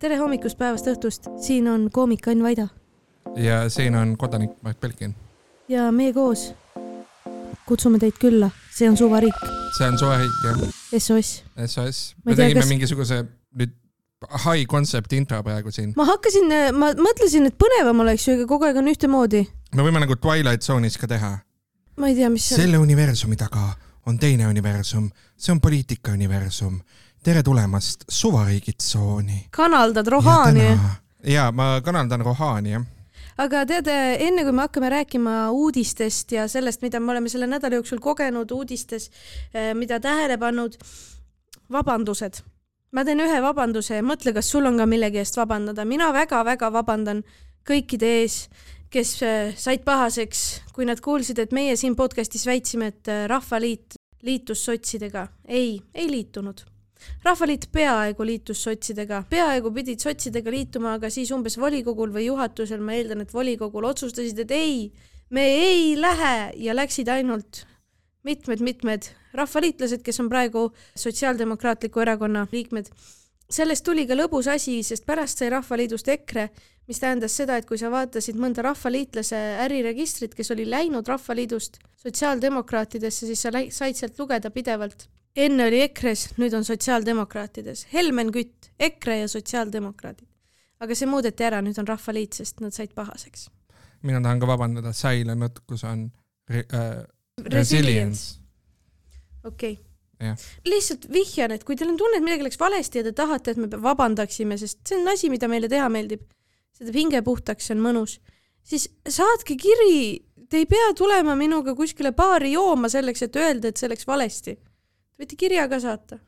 tere hommikust, päevast, õhtust, siin on koomik Ain Vaida ja siin on kodanik Mart Belkin. ja meie koos kutsume teid külla, see on suvariik. see on suvariik jah. SOS. SOS, me tegime kas... mingisuguse nüüd high concept intro praegu siin. ma hakkasin, ma mõtlesin, et põnevam oleks ju, aga kogu aeg on ühtemoodi. me võime nagu Twilight Zone'is ka teha. ma ei tea, mis see on. selle universumi taga on teine universum, see on poliitika universum tere tulemast Suvariigi tsooni. kanaldad Rohani? ja ma kanaldan Rohani, jah aga tead, enne kui me hakkame rääkima uudistest ja sellest, mida me oleme selle nädala jooksul kogenud uudistes, eh, mida tähele pannud, vabandused. ma teen ühe vabanduse ja mõtle, kas sul on ka millegi eest vabandada, mina väga-väga vabandan kõikide ees, kes eh, said pahaseks, kui nad kuulsid, et meie siin podcastis väitsime, et eh, Rahvaliit liitus sotsidega. ei, ei liitunud rahvaliit peaaegu liitus sotsidega, peaaegu pidid sotsidega liituma, aga siis umbes volikogul või juhatusel, ma eeldan, et volikogul otsustasid, et ei, me ei lähe ja läksid ainult mitmed-mitmed rahvaliitlased, kes on praegu Sotsiaaldemokraatliku Erakonna liikmed. sellest tuli ka lõbus asi, sest pärast sai Rahvaliidust EKRE, mis tähendas seda, et kui sa vaatasid mõnda rahvaliitlase äriregistrit, kes oli läinud Rahvaliidust sotsiaaldemokraatidesse, siis sa said sealt lugeda pidevalt enne oli EKRE-s, nüüd on sotsiaaldemokraatides. Helmen Kütt, EKRE ja sotsiaaldemokraadid. aga see muudeti ära, nüüd on Rahvaliit, sest nad said pahaseks. mina tahan ka vabandada, säile nõtkus on re, äh, resilience. okei okay. lihtsalt vihjan, et kui teil on tunne, et midagi läks valesti ja te tahate, et me vabandaksime, sest see on asi, mida meile teha meeldib, see teeb hinge puhtaks, see on mõnus, siis saatke kiri, te ei pea tulema minuga kuskile baari jooma selleks, et öelda, et see läks valesti võite kirja ka saata.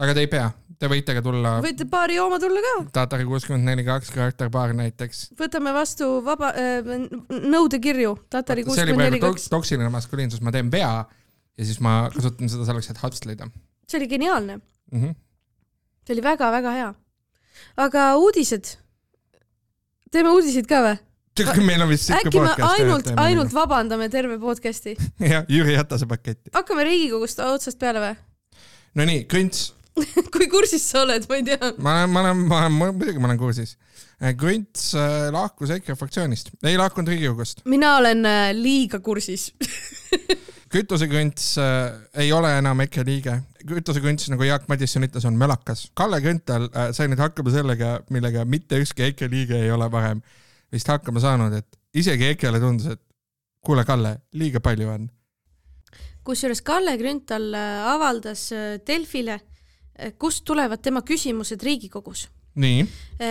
aga te ei pea, te võite ka tulla. võite baari jooma tulla ka. Tatari kuuskümmend neli kaks karakterbaar näiteks. võtame vastu vaba äh,, nõudekirju, Tatari kuuskümmend neli kaks. toksiline maskuliinsus, ma teen vea ja siis ma kasutan seda selleks, et hustleda. see oli geniaalne mm. -hmm. see oli väga-väga hea. aga uudised. teeme uudiseid ka või? meil on vist siuke podcast. ainult, ainult vabandame terve podcast'i? jah, Jüri Ratase paketti. hakkame Riigikogust otsast peale või? Nonii, Künts kui kursis sa oled, ma ei tea. ma olen, ma olen, ma olen, muidugi ma olen kursis. Äh, Künts äh, lahkus EKRE fraktsioonist, ei lahkunud Riigikogust. mina olen äh, liiga kursis kütusekünts äh, ei ole enam EKRE liige. kütusekünts, nagu Jaak Madisson ütles, on mölakas. Kalle Grünthal äh, sai nüüd hakkama sellega, millega mitte ükski EKRE liige ei ole varem vist hakkama saanud, et isegi EKRE-le tundus, et kuule, Kalle, liiga palju on kusjuures Kalle Grünthal äh, avaldas äh, Delfile, äh, kust tulevad tema küsimused Riigikogus. nii.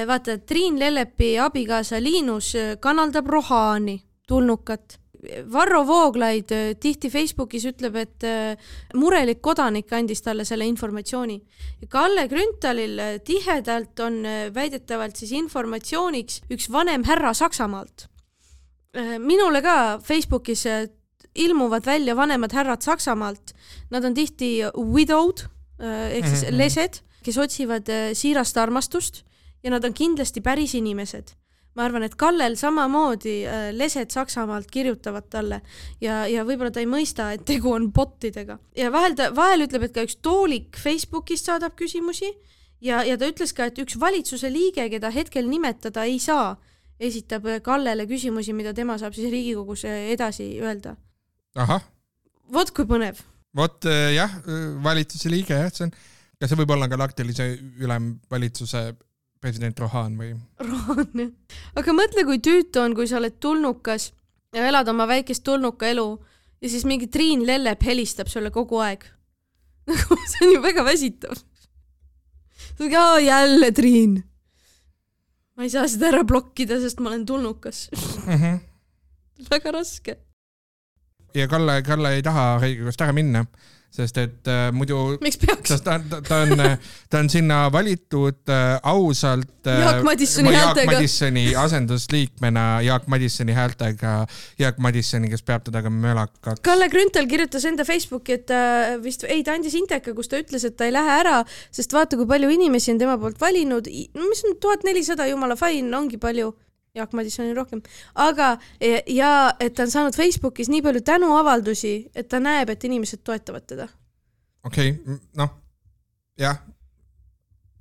vaata, Triin Lellepi abikaasa Liinus kanaldab Rohani, tulnukat. Varro Vooglaid tihti Facebookis ütleb, et murelik kodanik andis talle selle informatsiooni. Kalle Grünthalil tihedalt on väidetavalt siis informatsiooniks üks vanem härra Saksamaalt minule ka Facebookis ilmuvad välja vanemad härrad Saksamaalt, nad on tihti widowed äh, ehk siis mm -hmm. lesed, kes otsivad äh, siirast armastust ja nad on kindlasti päris inimesed. ma arvan, et Kallel samamoodi äh, lesed Saksamaalt kirjutavad talle ja, ja võib-olla ta ei mõista, et tegu on botidega ja vahel ta, vahel ütleb, et ka üks toolik Facebookist saadab küsimusi ja, ja ta ütles ka, et üks valitsuse liige, keda hetkel nimetada ei saa, esitab Kallele küsimusi, mida tema saab siis Riigikogus edasi öelda. Vot kui põnev. vot äh, jah, valitsuse liige jah, see on, kas see võib olla galaktilise ülemvalitsuse president Rohan või? Rohan jah. aga mõtle, kui tüütu on, kui sa oled tulnukas ja elad oma väikest tulnuka elu ja siis mingi Triin Lellep helistab sulle kogu aeg. nagu see on ju väga väsitav. jälle Triin. ma ei saa seda ära blokkida, sest ma olen tulnukas. -hmm. väga raske ja Kalle, Kalle ei taha Riigikogust ära minna, sest et äh, muidu. miks peaks? sest ta, ta, ta on, ta on sinna valitud äh, ausalt äh,. Jaak Madissoni häältega. Jaak Madissoni asendusliikmena Jaak Madissoni häältega, Jaak Madissoni, kes peab teda ka mölakaks. Kalle Grünthal kirjutas enda Facebooki, et ta äh, vist, ei, ta andis inteka, kus ta ütles, et ta ei lähe ära, sest vaata, kui palju inimesi on tema poolt valinud, no mis on tuhat nelisada, jumala fine, ongi palju Jaak Madisonil rohkem, aga ja et ta on saanud Facebookis nii palju tänuavaldusi, et ta näeb, et inimesed toetavad teda. okei okay,, noh, jah.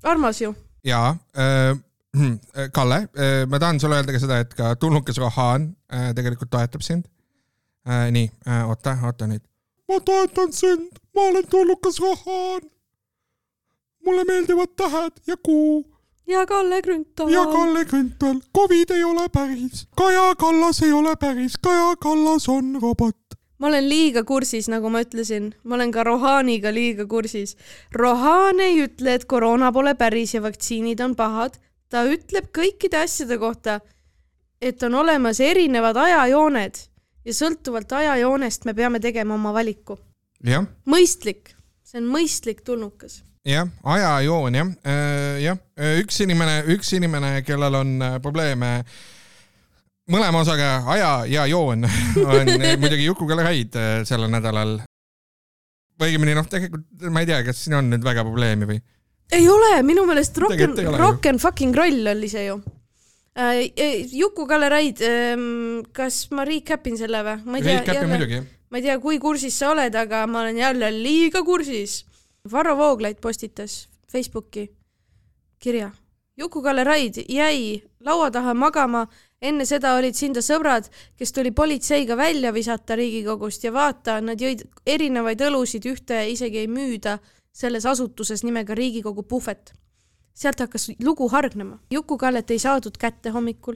armas ju. jaa äh,, Kalle, ma tahan sulle öelda ka seda, et ka tulnukas Rohan äh, tegelikult toetab sind. nii, oota, oota nüüd. ma toetan sind, ma olen tulnukas Rohan. mulle meeldivad tähed ja kuu ja Kalle Grünthal. ja Kalle Grünthal. Covid ei ole päris, Kaja Kallas ei ole päris, Kaja Kallas on robot. ma olen liiga kursis, nagu ma ütlesin, ma olen ka Rohaniga liiga kursis. Rohan ei ütle, et koroona pole päris ja vaktsiinid on pahad. ta ütleb kõikide asjade kohta, et on olemas erinevad ajajooned ja sõltuvalt ajajoonest me peame tegema oma valiku. mõistlik, see on mõistlik tulnukas. jah, ajajoon jah, jah, üks inimene, üks inimene, kellel on äh, probleeme mõlema osaga, aja ja joon, on äh, muidugi Juku-Kalle Raid äh, sellel nädalal. või õigemini noh, tegelikult ma ei tea, kas siin on nüüd väga probleemi või? ei ole, minu meelest rock n rock n fucking roll oli see ju. Juku-Kalle Raid, kas ma recap in selle või? ma ei tea, muidugi. ma ei tea, kui kursis sa oled, aga ma olen jälle liiga kursis. Varro Vooglaid postitas Facebooki kirja. Juku-Kalle Raid jäi laua taha magama, enne seda olid siin ta sõbrad, kes tuli politseiga välja visata Riigikogust ja vaata, nad jõid erinevaid õlusid, ühte isegi ei müüda selles asutuses nimega Riigikogu puhvet. sealt hakkas lugu hargnema. Juku-Kallet ei saadud kätte hommikul,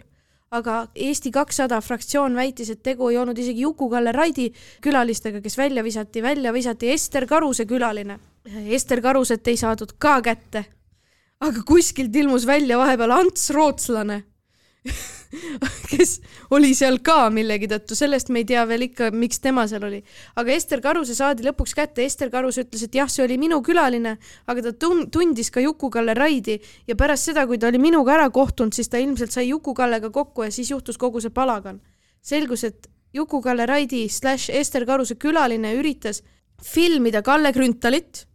aga Eesti kakssada fraktsioon väitis, et tegu ei olnud isegi Juku-Kalle Raidi külalistega, kes välja visati, välja visati Ester Karuse külaline. Ester Karuset ei saadud ka kätte. aga kuskilt ilmus välja vahepeal Ants Rootslane, kes oli seal ka millegi tõttu, sellest me ei tea veel ikka, miks tema seal oli. aga Ester Karuse saadi lõpuks kätte, Ester Karuse ütles, et jah, see oli minu külaline, aga ta tun-, tundis ka Juku-Kalle Raidi ja pärast seda, kui ta oli minuga ära kohtunud, siis ta ilmselt sai Juku-Kallega kokku ja siis juhtus kogu see palagan. selgus, et Juku-Kalle Raidi slaš Ester Karuse külaline üritas filmida Kalle Grünthalit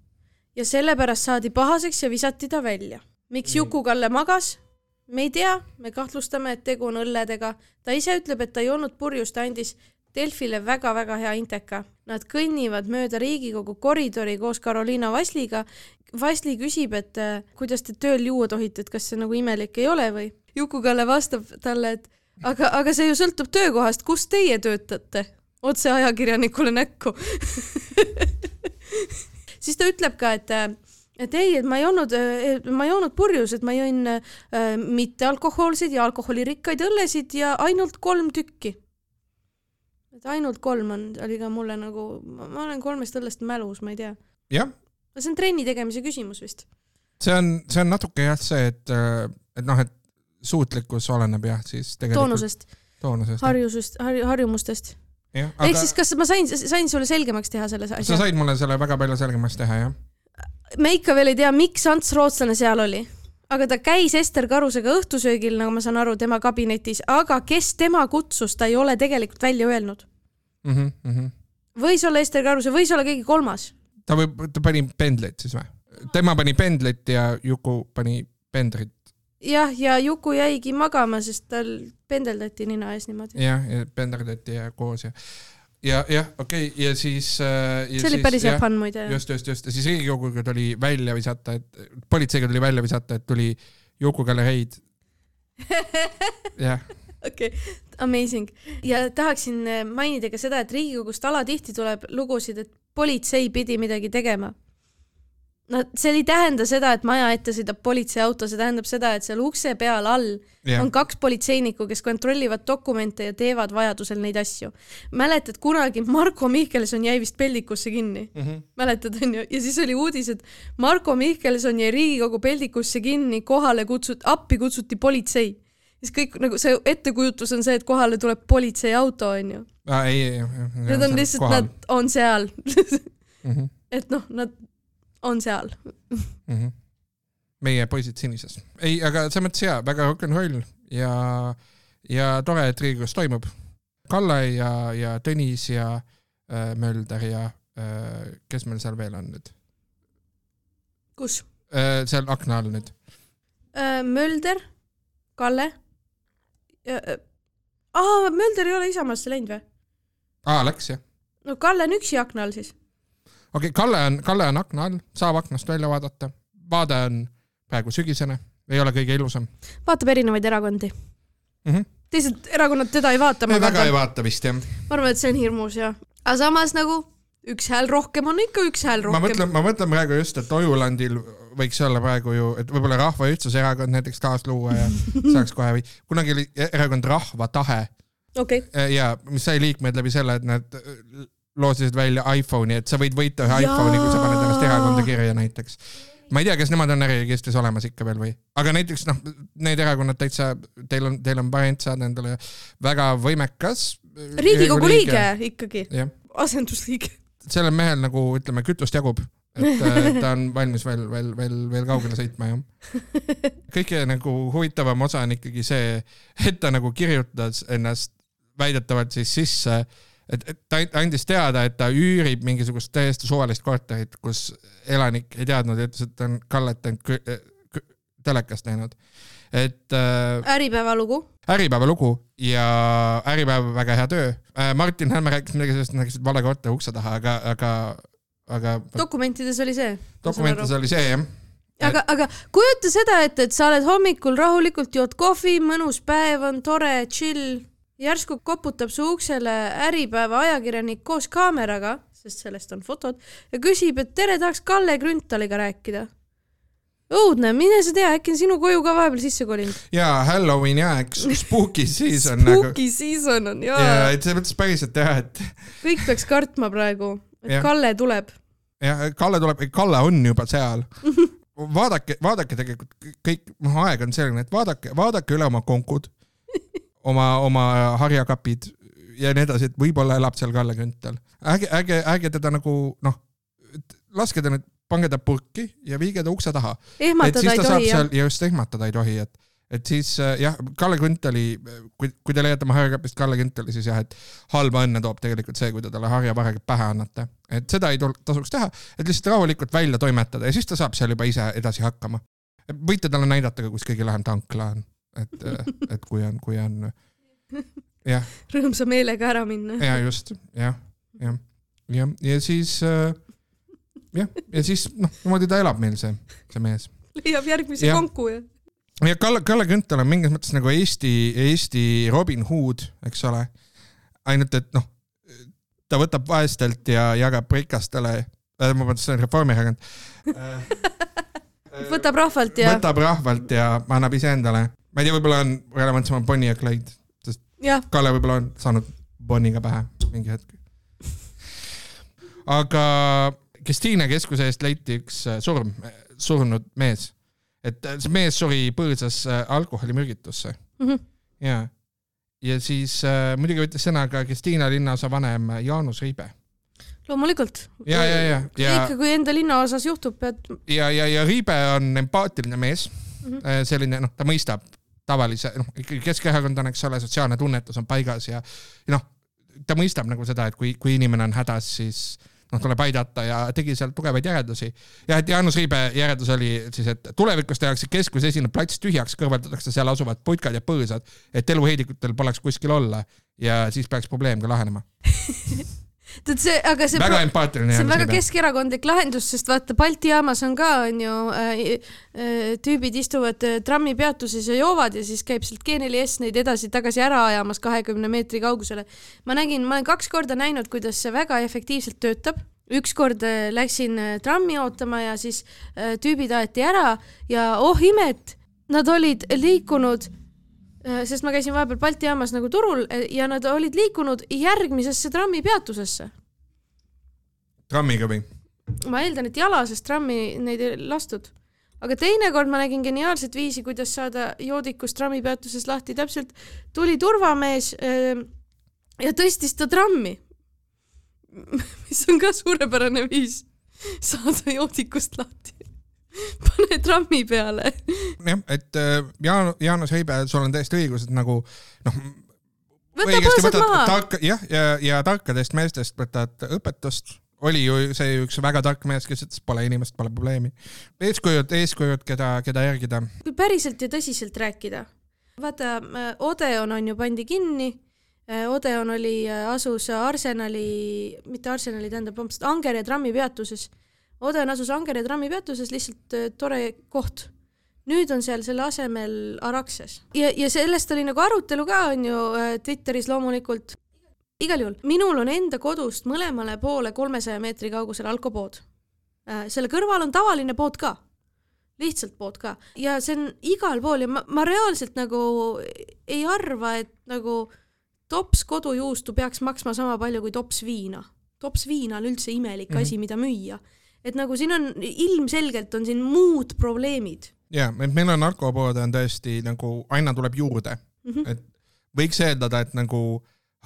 ja sellepärast saadi pahaseks ja visati ta välja. miks Juku-Kalle magas? me ei tea, me kahtlustame, et tegu on õlledega. ta ise ütleb, et ta ei olnud purjus, ta andis Delfile väga-väga hea inteka. Nad kõnnivad mööda Riigikogu koridori koos Karoliina Vasliga. Vasli küsib, et äh, kuidas te tööl juua tohite, et kas see nagu imelik ei ole või? Juku-Kalle vastab talle, et aga, aga see ju sõltub töökohast, kus teie töötate. otse ajakirjanikule näkku. siis ta ütleb ka, et et ei, et ma ei olnud, ma ei olnud purjus, et ma jõin äh, mittealkohoolseid ja alkoholirikkaid õllesid ja ainult kolm tükki. et ainult kolm on, oli ka mulle nagu, ma olen kolmest õllest mälus, ma ei tea. jah, see on trenni tegemise küsimus vist. see on, see on natuke jah see, et, et noh, et suutlikkus oleneb jah, siis tegelikult toonusest, toonusest. harjusest, harju-, harjumustest. jah, ehk aga siis kas ma sain, sain sulle selgemaks teha selles sa asja? said mulle selle väga palju selgemaks teha, jah. me ikka veel ei tea, miks Ants Rootslane seal oli, aga ta käis Ester Karusega õhtusöögil, nagu ma saan aru, tema kabinetis, aga kes tema kutsus, ta ei ole tegelikult välja öelnud. Mm -hmm. võis olla Ester Karuse, võis olla keegi kolmas. ta võib, ta pani pendlit siis või? tema pani pendlit ja Juku pani pendrit, jah, ja Juku jäigi magama, sest tal pendeldati nina ees niimoodi. jah, ja penderdati ja koos ja, ja jah, okei okay,, ja siis äh,. see oli päris hea fun muide. just, just, just ja siis Riigikoguga tuli välja visata, et politseiga tuli välja visata, et tuli Juku-Kalle Reid. jah, okei okay., amazing. ja tahaksin äh, mainida ka seda, et Riigikogust alatihti tuleb lugusid, et politsei pidi midagi tegema. No see ei tähenda seda, et maja ette sõidab politseiauto, see tähendab seda, et seal ukse peal all jah on, kaks politseinikku, kes kontrollivad dokumente ja teevad vajadusel neid asju. mäletad, kunagi Marko Mihkelson jäi vist peldikusse kinni? mm -hmm. mäletad, onju, ja siis oli uudis, et Marko Mihkelson jäi Riigikogu peldikusse kinni, kohale kutsut-, appi kutsuti politsei. siis kõik nagu see ettekujutus on see, et kohale tuleb politseiauto, onju. ah,. ei, ei, ei. Need on lihtsalt, nad on seal. mm. -hmm. et noh, nad on seal. mm. -hmm. meie poisid sinises. ei, aga selles mõttes jaa, väga rock n roll ja, ja tore, et Riigikogus toimub. Kalle ja, ja Tõnis ja äh, Mölder ja äh, kes meil seal veel on nüüd kus? äh,? seal akna all nüüd. Mölder, Kalle. aa, Mölder ei ole Isamaasse läinud või? aa, läks jah. no Kalle on üksi akna all siis. Okei okay,, Kalle on, Kalle on akna all, saab aknast välja vaadata. vaade on praegu sügisene, ei ole kõige ilusam vaatab erinevaid erakondi mm. -hmm. teised erakonnad teda ei vaata, väga ei vaata vist jah. ma arvan, et see on hirmus ja, aga samas nagu üks hääl rohkem on ikka üks hääl rohkem. ma mõtlen, ma mõtlen praegu just, et Ojulandil võiks olla praegu ju, et võib-olla Rahva Ühtsuserakond näiteks kaasluua ja saaks kohe või kunagi oli erakond Rahva Tahe okay.. ja mis sai liikmed läbi selle, et nad loosisid välja iPhone'i, et sa võid võita ühe iPhone'i, kui sa paned ennast erakonda kirja näiteks. ma ei tea, kas nemad on äriregistris olemas ikka veel või, aga näiteks noh, need erakonnad täitsa, teil on, teil on variant saada endale väga võimekas. riigikogu liige ikkagi, asendusliige. sellel mehel nagu ütleme, kütust jagub et ta on valmis veel, veel, veel, veel kaugele sõitma, jah. kõige nagu huvitavam osa on ikkagi see, et ta nagu kirjutas ennast väidetavalt siis sisse et, et ta andis teada, et ta üürib mingisugust täiesti suvalist korterit, kus elanik ei teadnud ja ütles, et ta on Kallet ainult telekast näinud. et äh,. Äripäeva lugu. Äripäeva lugu ja Äripäev väga hea töö äh,. Martin Helme rääkis midagi sellest, et nägid vale korteri ukse taha, aga, aga, aga. dokumentides oli see. dokumentides oli see jah aga, aga kujuta seda ette, et sa oled hommikul rahulikult, jood kohvi, mõnus päev on tore, chill järsku koputab su uksele Äripäeva ajakirjanik koos kaameraga, sest sellest on fotod, ja küsib, et tere, tahaks Kalle Grünthaliga rääkida. õudne, mine sa tea, äkki on sinu koju ka vahepeal sisse kolinud. jaa, Halloweeni aeg, spooky season nagu. Spooky season on jaa. jaa, et selles mõttes päriselt jah, et. kõik peaks kartma praegu, et ja. Kalle tuleb. jah, Kalle tuleb, Kalle on juba seal vaadake, vaadake tegelikult kõik, noh, aeg on selline, et vaadake, vaadake üle oma konkud oma, oma harjakapid ja nii edasi, et võib-olla elab seal Kalle Grünthal. ärge, ärge, ärge teda nagu noh, laske ta nüüd, pange ta purki ja viige ta ukse taha. ehmatada ei tohi, jah. just, ehmatada ei tohi, et, et siis jah, Kalle Grünthali, kui, kui te leiate oma harjakapist Kalle Grünthali, siis jah, et halba õnne toob tegelikult see, kui te talle harjavarega pähe annate. et seda ei tasuks teha, et lihtsalt rahulikult välja toimetada ja siis ta saab seal juba ise edasi hakkama. võite talle näidata ka, kus kõige lähem tankla on et, et kui on, kui on jah. rõõmsa meelega ära minna. ja just, jah, jah, ja, ja siis äh, jah, ja siis noh, niimoodi ta elab meil see, see mees. leiab järgmise ja. konku ja. ja Kalle, Kalle Grünthal on mingis mõttes nagu Eesti, Eesti Robin Hood, eks ole. ainult et noh, ta võtab vaestelt ja jagab rikastele äh,, ma mõtlen, see on Reformierakond võtab rahvalt ja. võtab rahvalt ja annab iseendale ma ei tea, võib-olla on relevantsem on Bonnie ja Clyde, sest ja. Kalle võib-olla on saanud Bonniga pähe mingi hetk. aga Kristiine keskuse eest leiti üks äh, surm, surnud mees. et äh, see mees suri põõsas äh, alkoholimürgitusse mm. -hmm. ja, ja siis äh, muidugi võttis sõna ka Kristiina linnaosa vanem Jaanus Riibe loomulikult. ja, ja, ja, ja. ikka, kui enda linnaosas juhtub, pead. ja, ja, ja Riibe on empaatiline mees mm. -hmm. selline, noh, ta mõistab tavalise, noh, ikkagi Keskerakond on, eks ole, sotsiaalne tunnetus on paigas ja noh, ta mõistab nagu seda, et kui, kui inimene on hädas, siis noh, tuleb aidata ja tegi sealt tugevaid järeldusi. ja et Jaanus Riibe järeldus oli siis, et tulevikus tehakse keskuse esine plats tühjaks, kõrvaldatakse seal asuvad putkad ja põõsad, et eluheidikutel poleks kuskil olla ja siis peaks probleem ka lahenema tead see, aga see väga empaatiline. see on väga keskerakondlik lahendus, sest vaata Balti jaamas on ka onju äh, äh, tüübid istuvad äh, trammipeatuses ja joovad ja siis käib sealt G4S neid edasi-tagasi ära ajamas kahekümne meetri kaugusele. ma nägin, ma olen kaks korda näinud, kuidas see väga efektiivselt töötab ükskord äh, läksin äh, trammi ootama ja siis äh, tüübid aeti ära ja oh imet, nad olid liikunud sest ma käisin vahepeal Balti jaamas nagu turul äh, ja nad olid liikunud järgmisesse trammipeatusesse. trammiga või? ma eeldan, et jala, sest trammi neid ei lastud. aga teinekord ma nägin geniaalset viisi, kuidas saada joodikust trammipeatuses lahti, täpselt tuli turvamees äh, ja tõstis ta trammi. mis on ka suurepärane viis saada joodikust lahti pane trammi peale. jah, et äh, Jaan-, Jaanus Heibe, sul on täiesti õigus, et nagu noh. võta põõsad maha. jah, ja, ja, ja tarkadest meestest võtad õpetust oli ju see üks väga tark mees, kes ütles, pole inimest, pole probleemi. eeskujud, eeskujud, keda, keda järgida. kui päriselt ja tõsiselt rääkida, vaata, äh, Odeon on ju pandi kinni. Äh, Odeon oli, asus Arsenali, mitte Arsenali, tähendab, Angere trammipeatuses Oden asus Angere trammipeatuses, lihtsalt äh, tore koht. nüüd on seal selle asemel Araxes ja, ja sellest oli nagu arutelu ka on ju äh, Twitteris loomulikult. igal juhul, minul on enda kodust mõlemale poole kolmesaja meetri kaugusel alkopood. selle kõrval on tavaline pood ka, lihtsalt pood ka ja see on igal pool ja ma, ma reaalselt nagu ei arva, et nagu tops kodujuustu peaks maksma sama palju kui tops viina. tops viina on üldse imelik mm -hmm. asi, mida müüa. Et nagu siin on ilmselgelt on siin muud probleemid ja, et meil on narkopoode on tõesti nagu aina tuleb juurde mm, -hmm. et võiks eeldada, et nagu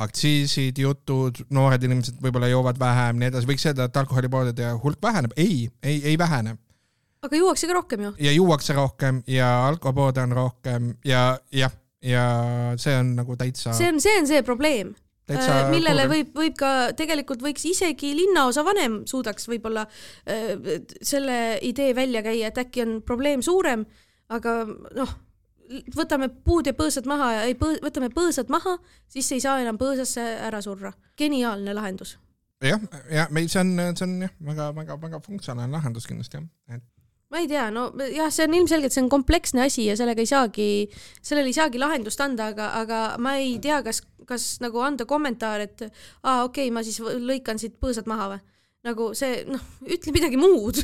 aktsiisid, jutud, noored inimesed võib-olla joovad vähem, nii edasi, võiks eeldada, et alkoholipoodide hulk väheneb, ei, ei, ei vähene. aga juuakse ka rohkem ju. ja juuakse rohkem ja alkopoode on rohkem ja jah, ja see on nagu täitsa. see on, see on see probleem Täitsa millele kuulge. võib, võib ka, tegelikult võiks isegi linnaosa vanem suudaks võib-olla äh, selle idee välja käia, et äkki on probleem suurem, aga noh, võtame puud ja põõsad maha ja ei põõ-, võtame põõsad maha, siis ei saa enam põõsasse ära surra. geniaalne lahendus. jah, ja meil see on, see on jah, väga-väga-väga funktsionaalne lahendus kindlasti jah, et ma ei tea, no jah, see on ilmselgelt, see on kompleksne asi ja sellega ei saagi, sellele ei saagi lahendust anda, aga, aga ma ei tea, kas, kas nagu anda kommentaar, et aa, okei okay,, ma siis lõikan siit põõsad maha või? nagu see, noh, ütle midagi muud.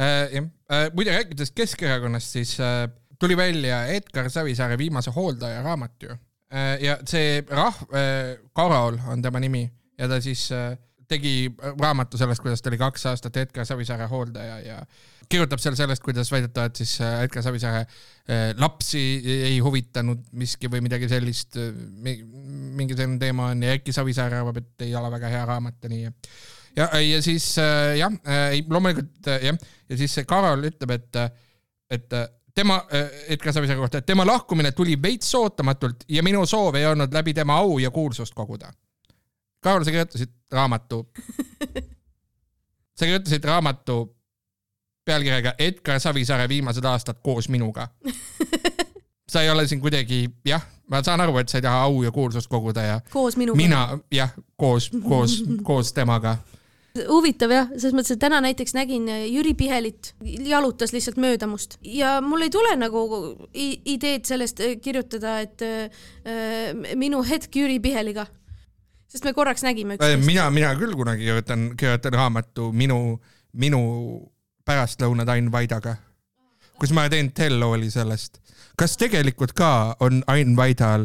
Äh, jah, äh, muide rääkides Keskerakonnast, siis äh, tuli välja Edgar Savisaare viimase hooldaja raamat ju. Ja see rahv-, Karol on tema nimi ja ta siis äh, tegi raamatu sellest, kuidas ta oli kaks aastat Edgar Savisaare hooldaja ja kirjutab seal sellest, kuidas väidetavalt siis äh, Edgar Savisaare äh, lapsi ei huvitanud miski või midagi sellist, äh, mingi selline teema on ja Erki Savisaar arvab, et ei ole väga hea raamat ja nii. ja, ja siis jah, loomulikult jah, ja siis Karol ütleb, et, et tema, Edgar Savisaare kohta, et tema lahkumine tuli veits ootamatult ja minu soov ei olnud läbi tema au ja kuulsust koguda Karol, sa kirjutasid raamatu sa kirjutasid raamatu pealkirjaga Edgar Savisaare viimased aastad koos minuga. sa ei ole siin kuidagi, jah, ma saan aru, et sa ei taha au ja kuulsust koguda ja. koos minuga. mina, jah, koos, koos, koos temaga huvitav jah, selles mõttes, et täna näiteks nägin Jüri Pihelit, jalutas lihtsalt mööda must ja mul ei tule nagu ideed sellest kirjutada, et äh, minu hetk Jüri Piheliga sest me korraks nägime üksteist. mina, mina küll kunagi kirjutan, kirjutan raamatu minu, minu pärastlõunad Ain Vaidaga, kus ma teen tell-all'i sellest. kas tegelikult ka on Ain Vaidal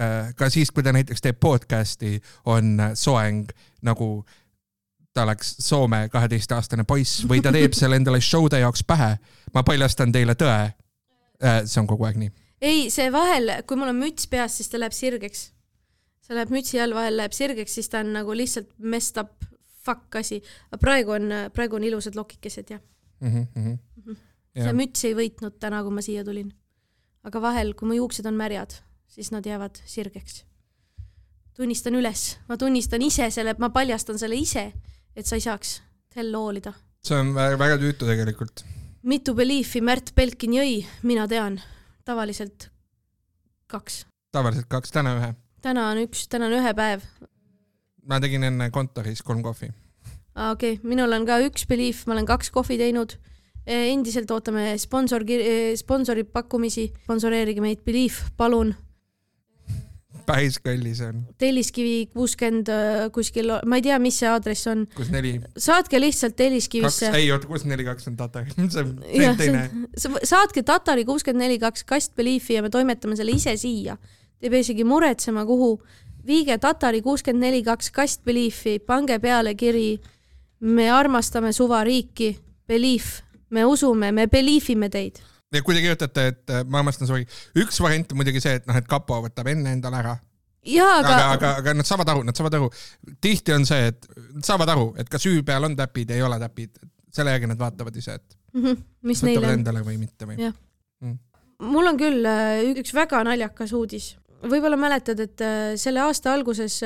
äh, ka siis, kui ta näiteks teeb podcast'i, on soeng nagu ta oleks Soome kaheteistaastane poiss või ta teeb selle endale show'de jaoks pähe. ma paljastan teile tõe. Äh, see on kogu aeg nii. ei, see vahel, kui mul on müts peas, siis ta läheb sirgeks see läheb mütsi all vahel läheb sirgeks, siis ta on nagu lihtsalt messed up fuck asi. praegu on, praegu on ilusad lokikesed jah mm. -hmm, mm -hmm. see müts ei võitnud täna, kui ma siia tulin. aga vahel, kui mu juuksed on märjad, siis nad jäävad sirgeks. tunnistan üles, ma tunnistan ise selle, ma paljastan selle ise, et sa ei saaks tell hoolida. see on väga tüütu tegelikult. mitu Beliefi Märt Belkin jõi, mina tean, tavaliselt kaks. tavaliselt kaks, täna ühe täna on üks, täna on ühe päev. ma tegin enne kontoris kolm kohvi. Aa, okei okay., minul on ka üks Belief, ma olen kaks kohvi teinud. E, endiselt ootame sponsor, e, sponsori pakkumisi, sponsoreerige meid, Belief, palun päris kallis on. Telliskivi kuuskümmend e, kuskil, ma ei tea, mis see aadress on. kuus neli. saatke lihtsalt Telliskivisse. ei oota, kuus neli kaks on Tatari, see on teine. saatke Tatari kuuskümmend neli kaks kast Beliefi ja me toimetame selle ise siia Te ei pea isegi muretsema, kuhu. viige Tatari kuuskümmend neli kaks kast Beliefi, pange peale kiri. Me armastame suvariiki, Belief, me usume, me believe ime teid. ja kui te kirjutate, et äh, ma armastan suvari, üks variant on muidugi see, et noh, et kapo võtab enne endale ära jaa, aga aga, aga, aga nad saavad aru, nad saavad aru. tihti on see, et nad saavad aru, et kas süü peal on täpid, ei ole täpid. selle järgi nad vaatavad ise, et mm -hmm. mis neile on. endale või mitte või. Mm. mul on küll äh, üks väga naljakas uudis võib-olla mäletad, et äh, selle aasta alguses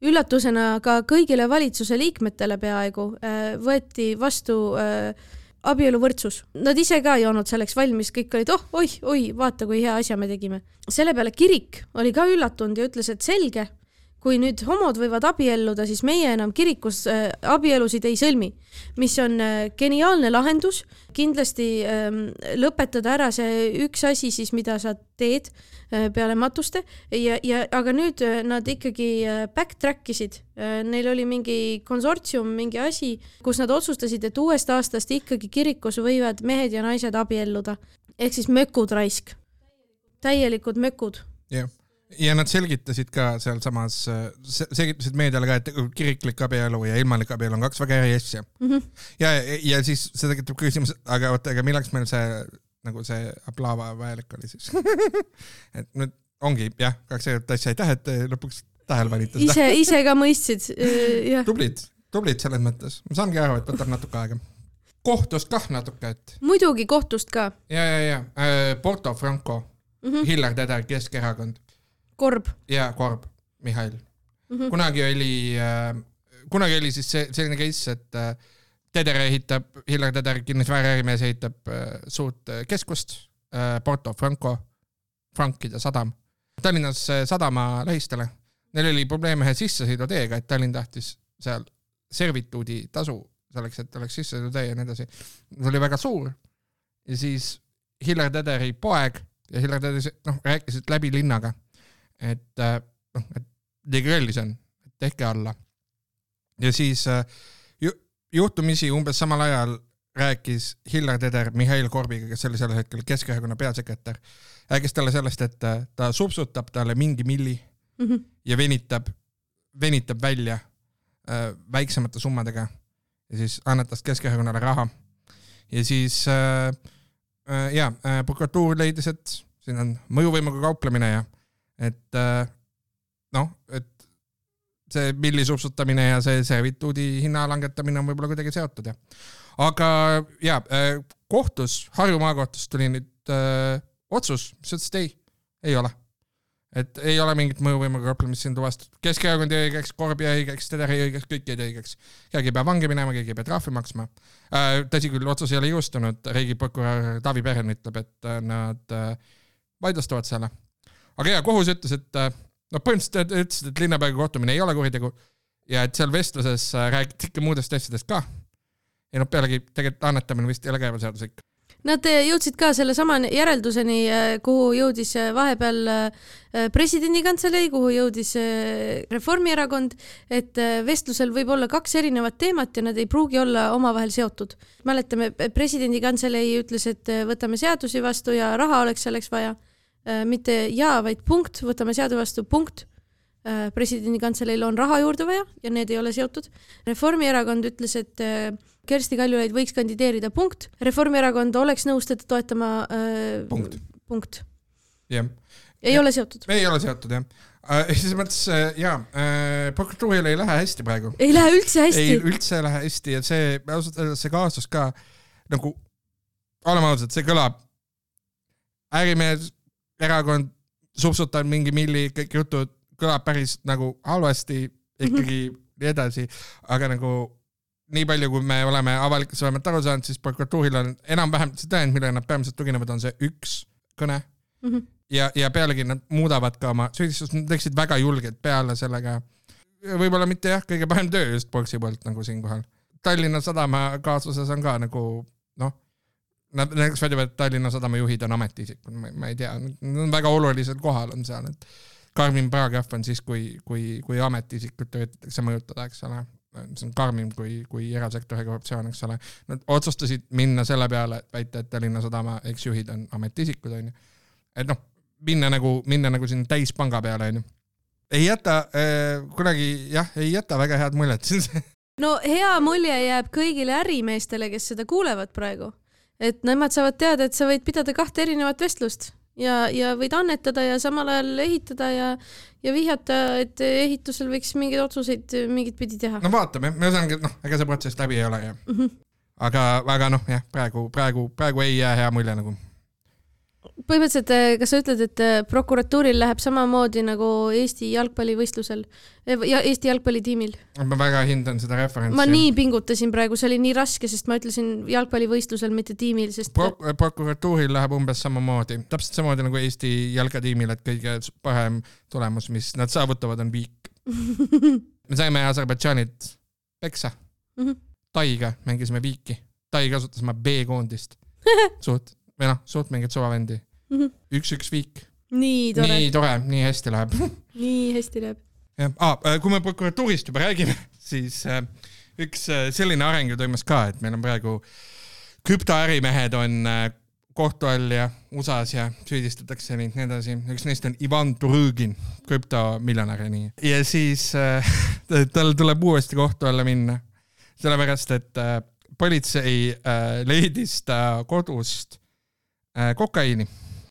üllatusena ka kõigile valitsuse liikmetele peaaegu äh, võeti vastu abieluvõrdsus. Nad ise ka ei olnud selleks valmis, kõik olid oh, oih, oi, vaata, kui hea asja me tegime. selle peale kirik oli ka üllatunud ja ütles, et selge, kui nüüd homod võivad abielluda, siis meie enam kirikus äh, abielusid ei sõlmi, mis on äh, geniaalne lahendus. kindlasti ähm, lõpetada ära see üks asi siis, mida sa teed äh, peale matuste. Ja, ja aga nüüd nad ikkagi äh, backtrack isid. Neil oli mingi konsortsium, mingi asi, kus nad otsustasid, et uuest aastast ikkagi kirikus võivad mehed ja naised abielluda. Ehk siis mökud raisk, täielikud mökud. Jah ja nad selgitasid ka sealsamas, selgitasid meediale ka, et kiriklik abielu ja ilmalik abielu on kaks väga eri asja mm. -hmm. ja, ja siis see tekitab küsimuse, aga oota, aga milleks meil see nagu see aplaava vajalik oli siis et nüüd ongi jah, kaks erinevat asja, aitäh, et lõpuks tähele panite ise, ise ka mõistsid, jah. tublid, tublid selles mõttes, ma saangi aru, et võtab natuke aega. kohtust kah natuke, et. muidugi kohtust ka. ja, ja, ja äh, Porto Franco mm, -hmm. Hillar Teder, Keskerakond korb. ja Korb, Mihhail mm. -hmm. kunagi oli äh,, kunagi oli siis see selline case, et äh, Teder ehitab, Hillar Teder, kinnisvaraärimees ehitab äh, suurt äh, keskust äh,, Porto Franco, Frankide sadam, Tallinnas äh, sadama lähistele. Neil oli probleem ühe sissesõiduteega, et Tallinn tahtis seal servituudi tasu selleks, et oleks sissesõidutee ja nii edasi. see oli väga suur ja siis Hillar Tederi poeg ja Hillar Teder noh, rääkisid läbi linnaga et noh, et Degrellis on, tehke alla. ja siis ju, juhtumisi umbes samal ajal rääkis Hillar Teder Mihhail Korbiga, kes oli sel hetkel Keskerakonna peasekretär, rääkis talle sellest, et ta supsutab talle mingi milli mm -hmm. ja venitab, venitab välja äh, väiksemate summadega ja siis annetas Keskerakonnale raha. ja siis äh, äh, ja äh, prokuratuur leidis, et siin on mõjuvõimuga kauplemine ja et äh, noh, et see milli supsutamine ja see servituudi hinna langetamine on võib-olla kuidagi seotud ja. aga ja äh, kohtus, Harju maakohtus tuli nüüd öö, äh, otsus, mis ütles, et ei, ei ole. et ei ole mingit mõjuvõimuga kauplemist siin tuvastatud. Keskerakond jäi õigeks, Korb jäi õigeks, Teder jäi õigeks, kõik jäid õigeks. keegi ei pea vangi minema, keegi ei pea trahvi maksma. tõsi küll, otsus ei ole jõustunud, riigiprokurör Taavi Peren ütleb, et nad vaidlustavad selle aga jaa, kohus ütles, et noh, põhimõtteliselt ütlesid, et linnapeaga kohtumine ei ole kuritegu ja et seal vestluses äh, räägiti ikka muudest asjadest ka. ja noh, pealegi tegelikult annetamine vist ei ole käibeseaduslik. Nad äh, jõudsid ka sellesama järelduseni, kuhu jõudis vahepeal presidendi kantselei, kuhu jõudis Reformierakond, et vestlusel võib olla kaks erinevat teemat ja nad ei pruugi olla omavahel seotud. mäletame, presidendi kantselei ütles, et võtame seadusi vastu ja raha oleks selleks vaja mitte ja, vaid punkt, võtame seaduse vastu, punkt. Äh, presidendi kantseleil on raha juurde vaja ja need ei ole seotud. Reformierakond ütles, et äh, Kersti Kaljulaid võiks kandideerida, punkt. Reformierakond oleks nõus teda toetama. punkt. punkt. jah. ei ja. ole seotud. ei ole seotud jah äh,. selles mõttes jaa äh,, prokuratuuril ei lähe hästi praegu. ei lähe üldse hästi. ei, üldse ei lähe hästi ja see, ausalt öeldes see kaasus ka nagu, oleme ausad, see kõlab ärimees erakond supsutab mingi milli, kõik jutud kõlab päris nagu halvasti ikkagi mm -hmm. nii edasi, aga nagu nii palju, kui me oleme avalikkuses vähemalt aru saanud, siis prokuratuuril on enam-vähem see tõend, millele nad peamiselt tuginevad, on see üks kõne mm. -hmm. ja, ja pealegi nad muudavad ka oma süüdistust, nad läksid väga julgelt peale sellega. võib-olla mitte jah, kõige parem töö just Boksi poolt nagu siinkohal. Tallinna Sadama kaasuses on ka nagu noh Nad näiteks väidavad, et Tallinna Sadama juhid on ametiisikud, ma ei tea, nad on väga olulisel kohal on seal, et karmim paragrahv on siis, kui, kui, kui ametiisikut üritatakse mõjutada, eks ole. see on karmim kui, kui erasektori korruptsioon, eks ole. Nad otsustasid minna selle peale, et väita, et Tallinna Sadama eksjuhid on ametiisikud, onju. et noh, minna nagu, minna nagu sinna täispanga peale, onju. ei jäta äh, kunagi jah, ei jäta väga head muljet no hea mulje jääb kõigile ärimeestele, kes seda kuulevad praegu et nemad saavad teada, et sa võid pidada kahte erinevat vestlust ja, ja võid annetada ja samal ajal ehitada ja, ja vihjata, et ehitusel võiks mingeid otsuseid mingit pidi teha. no vaatame, ühesõnaga noh, ega see protsess läbi ei ole ja mm. -hmm. aga, aga noh, jah, praegu, praegu, praegu ei jää hea mulje nagu põhimõtteliselt, eh, kas sa ütled, et eh, prokuratuuril läheb samamoodi nagu Eesti jalgpallivõistlusel eh, ja Eesti jalgpallitiimil? ma väga hindan seda referentsi. ma nii pingutasin praegu, see oli nii raske, sest ma ütlesin jalgpallivõistlusel, mitte tiimil, sest Pro. prokuratuuril läheb umbes samamoodi, täpselt samamoodi nagu Eesti jalkatiimil, et kõige parem tulemus, mis nad saavutavad, on viik me saime Aserbaidžaanilt peksa mm. -hmm. Taiga mängisime viiki, Tai kasutas oma B-koondist suht või noh, suht mingeid suvavendi Mhm. üks-üks viik, nii tore, nii tore, nii hästi läheb nii hästi läheb. jah ah,, kui me prokuratuurist juba räägime, siis äh, üks äh, selline areng ju toimus ka, et meil on praegu krüptoärimehed on äh, kohtu all ja USA-s ja süüdistatakse neid nii edasi, üks neist on Ivan Turõgin, krüptomiljonär ja nii. ja siis äh, tal tuleb uuesti kohtu alla minna, sellepärast et äh, politsei äh, leidis ta kodust äh, kokaiini,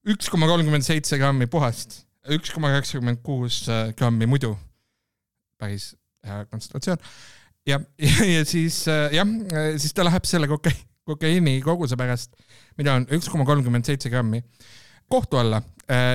üks koma kolmkümmend seitse grammi puhast, üks koma kaheksakümmend kuus äh, grammi muidu. päris hea kontsentratsioon. ja, ja, ja siis äh, jah, siis ta läheb selle koka-, kokaiini koguse pärast, mida on üks koma kolmkümmend seitse grammi, kohtu alla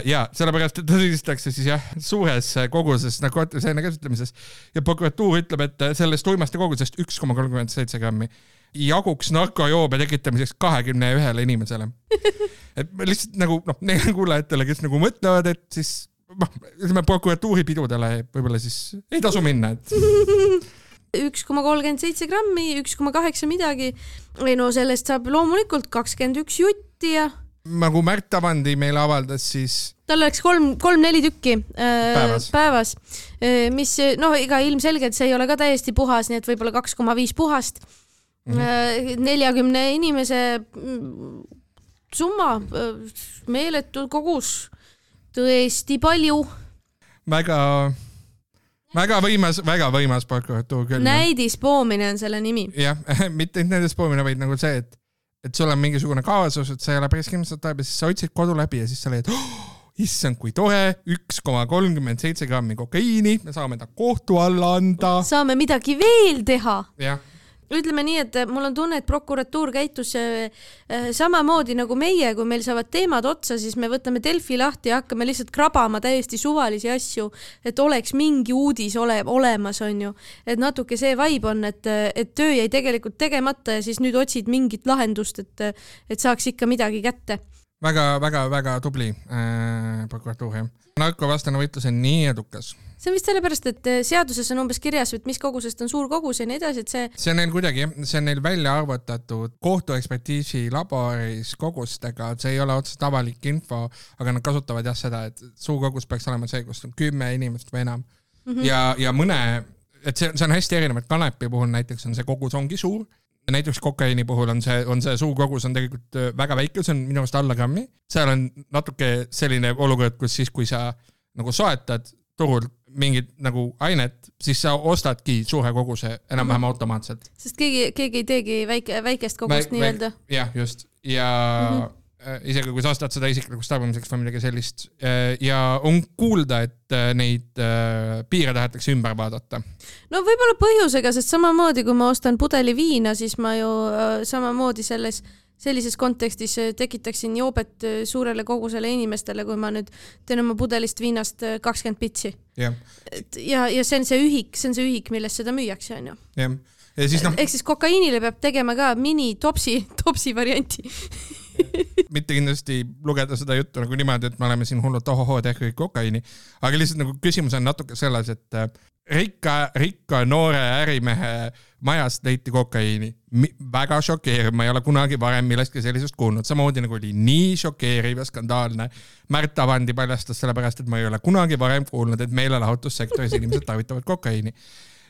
ja sellepärast, ta süüdistatakse siis jah, suures koguses narkootilise aine käsitlemises ja prokuratuur ütleb, et sellest uimasti kogusest üks koma kolmkümmend seitse grammi jaguks narkojoobe tekitamiseks kahekümne ühele inimesele. et lihtsalt nagu noh, neile kuulajatele, kes nagu mõtlevad, et siis noh, ütleme prokuratuuri pidudele võib-olla siis ei tasu minna, et üks koma kolmkümmend seitse grammi, üks koma kaheksa midagi. ei no sellest saab loomulikult kakskümmend üks jutti ja nagu Märt Avandi meile avaldas, siis tal oleks kolm, kolm-neli tükki äh, Päevas. päevas, mis noh, ega ilmselgelt see ei ole ka täiesti puhas, nii et võib-olla kaks koma viis puhast Mhm. mm. neljakümne inimese mm, summa, meeletu kogus, tõesti palju. väga, väga võimas, väga võimas prokuratuur küll. näidispoomine on selle nimi. jah, mitte ainult nendest poomine, vaid nagu see, et, et sul on mingisugune kaasus, et sa ei ole päris kindel, et siis sa otsid kodu läbi ja siis sa leiad oh,, issand, kui tore, üks koma kolmkümmend seitse grammi kokaiini, me saame ta kohtu alla anda. saame midagi veel teha jah, ütleme nii, et mul on tunne, et prokuratuur käitus äh, äh, samamoodi nagu meie, kui meil saavad teemad otsa, siis me võtame Delfi lahti ja hakkame lihtsalt krabama täiesti suvalisi asju, et oleks mingi uudis ole, olemas, onju. et natuke see vibe on, et, et töö jäi tegelikult tegemata ja siis nüüd otsid mingit lahendust, et, et saaks ikka midagi kätte. väga-väga-väga tubli äh, prokuratuur jah. narkovastane võitlus on nii edukas, see on vist sellepärast, et seaduses on umbes kirjas, et mis kogusest on suur kogus ja nii edasi, et see see on neil kuidagi, see on neil välja arvutatud kohtuekspertiisi laboris kogustega, see ei ole otseselt avalik info, aga nad kasutavad jah seda, et suur kogus peaks olema see, kus on kümme inimest või enam mm. -hmm. ja, ja mõne, et see, see on hästi erinev, et kanepi puhul näiteks on see kogus ongi suur, näiteks kokaiini puhul on see, on see suur kogus on tegelikult öö, väga väike, see on minu arust alla grammi, seal on natuke selline olukord, kus siis, kui sa nagu soetad turult mingit nagu ainet, siis sa ostadki suure koguse enam-vähem Mhm. automaatselt. sest keegi, keegi ei teegi väike, väikest kogust Väik- nii-öelda. jah, just ja mm -hmm. isegi kui sa ostad seda isiklikuks tarbimiseks või midagi sellist äh, ja on kuulda, et äh, neid äh, piire tahetakse ümber vaadata. no võib-olla põhjusega, sest samamoodi kui ma ostan pudeli viina, siis ma ju äh, samamoodi selles, sellises kontekstis äh, tekitaksin joobet äh, suurele kogusele inimestele, kui ma nüüd teen oma pudelist viinast äh, kakskümmend pitsi. et ja, ja see on see ühik, see on see ühik, millest seda müüakse, onju. jah. ja siis noh, ehk siis kokaiinile peab tegema ka mini topsi, topsi varianti. mitte kindlasti lugeda seda juttu nagu niimoodi, et me oleme siin hullult ohohoo, tehke kõik kokaiini, aga lihtsalt nagu küsimus on natuke selles, et äh, rikka, rikka noore ärimehe majast leiti kokaiini. väga šokeeriv, ma ei ole kunagi varem millestki sellisest kuulnud, samamoodi nagu oli nii šokeeriv ja skandaalne. Märt Avandi paljastas sellepärast, et ma ei ole kunagi varem kuulnud, et meelelahutussektoris inimesed tarvitavad kokaiini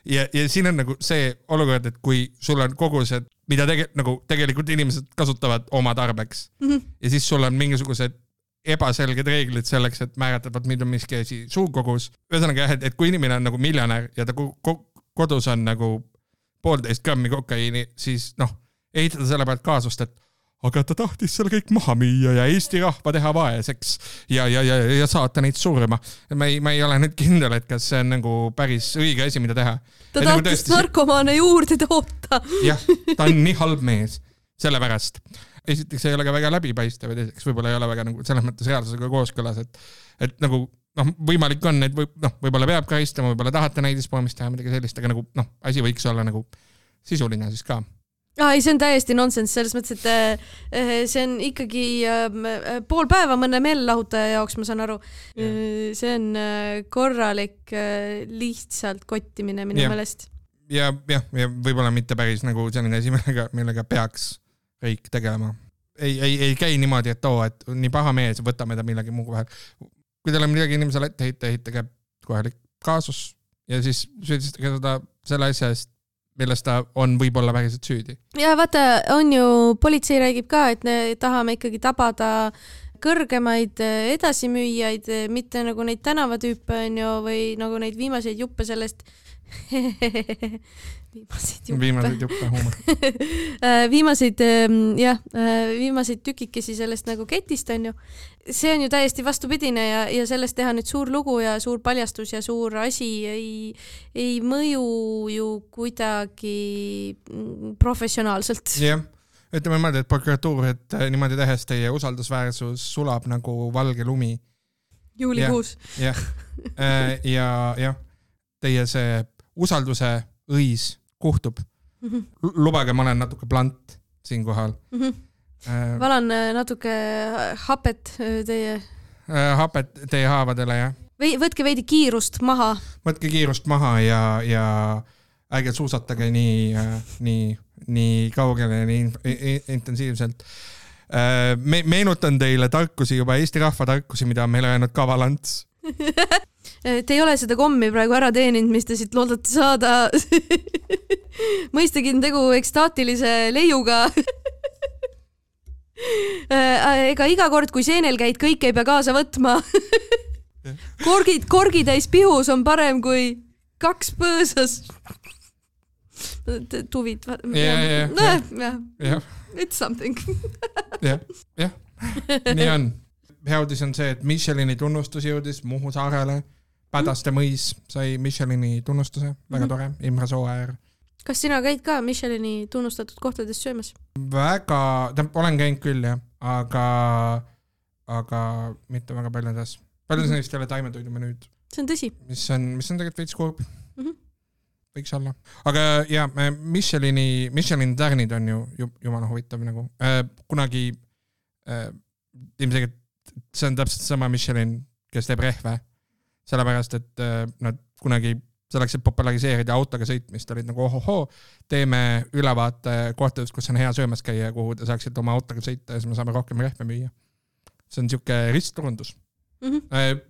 ja, ja siin on nagu see olukord, et kui sul on kogused, mida tege-, nagu tegelikult inimesed kasutavad oma tarbeks mm -hmm. ja siis sul on mingisugused ebaselged reeglid selleks, et määratleda, et mida miski asi suur kogus. ühesõnaga jah, et, et kui inimene on nagu miljonär ja ta ko ko kodus on nagu poolteist grammi kokaiini, siis noh, ehitada selle pealt kaasust, et aga ta tahtis selle kõik maha müüa ja Eesti rahva teha vaeseks ja, ja, ja, ja saata neid surma. ma ei, ma ei ole nüüd kindel, et kas see on nagu päris õige asi, mida teha. ta Et nagu tahtis tõesti narkomaane juurde toota. jah, ta on nii halb mees, sellepärast. esiteks ei ole ka väga läbipaistev ja teiseks võib-olla ei ole väga nagu selles mõttes reaalsusega kooskõlas, et, et nagu noh, võimalik on, et võib, noh, võib-olla peab karistama, võib-olla tahate näidispoomist teha midagi sellist, aga nagu noh, asi võiks olla nagu sisuline siis ka. aa ei, see on täiesti nonsense selles mõttes, et äh, see on ikkagi äh, pool päeva mõne meelelahutaja jaoks, ma saan aru. see on korralik lihtsalt kottimine minu meelest. ja jah, ja võib-olla mitte päris nagu selline asi, millega, millega peaks riik tegelema. ei, ei, ei käi niimoodi, et oo, et nii paha mees, võtame ta millegi muu vahel. Kui teil on midagi inimesele ette heita, ehitage kohalik kaasus ja siis süüdistage teda selle asja eest, milles ta on võib-olla päriselt süüdi. ja vaata, on ju, politsei räägib ka, et me tahame ikkagi tabada kõrgemaid äh, edasimüüjaid, mitte nagu neid tänavatüüpe onju või nagu neid viimaseid juppe sellest viimaseid juppe viimaseid juppe huumor. Äh, viimaseid ähm, jah, viimaseid tükikesi sellest nagu ketist onju. see on ju täiesti vastupidine ja, ja sellest teha nüüd suur lugu ja suur paljastus ja suur asi ei, ei mõju ju kuidagi mm, professionaalselt. jah, ütleme niimoodi, et prokuratuur, et äh, niimoodi tehes teie usaldusväärsus sulab nagu valge lumi. juulikuus. jah, ja jah, teie see usalduse õis kuhtub. lubage, ma olen natuke blunt siinkohal. valan äh, natuke hapet äh, teie hapet teie haavadele ja või võtke veidi kiirust maha. võtke kiirust maha ja, ja ärge suusatage nii, nii, nii kaugele ja nii in- in- intensiivselt. me meenutan teile tarkusi juba Eesti rahva tarkusi, mida on meile öelnud Kaval Ants. Te ei ole seda kommi praegu ära teeninud, mis te siit loodate saada. mõistagi on tegu ekstaatilise leiuga. ega iga kord, kui seenel käid, kõike ei pea kaasa võtma. korgid, korgitäis pihus on parem kui kaks põõsas. tuvid. Ja, ja, ja. jah, jah, it's something. jah, jah, nii on. hea uudis on see, et Michelini tunnustus jõudis Muhu saarele. Pädaste mõis sai Michelini tunnustuse, väga tore, Imre Sooäär. kas sina käid ka Michelini tunnustatud kohtades söömas? väga, tähendab, olen käinud küll jah, aga, aga mitte väga paljudes. paljudes neist ei ole taimetoidumenüüd, see on tõsi. mis on, mis on tegelikult veits kurb Mhm. võiks olla, aga ja Michelini, Michelini tärnid on ju, ju jumala huvitav nagu äh,, kunagi äh, ilmselgelt see on täpselt sama Michelin, kes teeb rehve, sellepärast et äh, nad kunagi selleks, et populariseerida autoga sõitmist, olid nagu ohohoo, teeme ülevaate kohtadest, kus on hea söömas käia, kuhu te saaksite oma autoga sõita ja siis me saame rohkem rehve müüa. see on siuke ristturundus Mhm. äh,.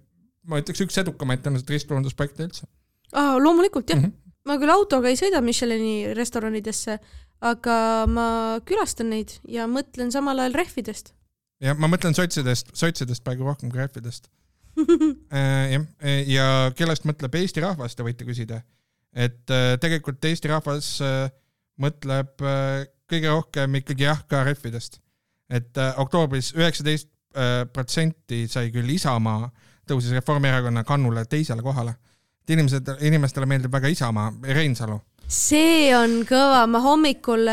ma ütleks üks edukamaid tõenäoliselt ristturundusprojekte üldse aa, loomulikult jah mm. mm. -hmm. -hmm. ma küll autoga ei sõida Michelini restoranidesse, aga ma külastan neid ja mõtlen samal ajal rehvidest. ja ma mõtlen sotsidest, sotsidest praegu rohkem kui rehvidest. jah, ja kellest mõtleb Eesti rahvas, te võite küsida. et äh, tegelikult Eesti rahvas äh, mõtleb äh, kõige rohkem ikkagi jah ka rehvidest. et äh, oktoobris üheksateist protsenti sai küll Isamaa, tõusis Reformierakonna kannule teisele kohale. et inimesed, inimestele meeldib väga Isamaa, Reinsalu. See on kõva, ma hommikul,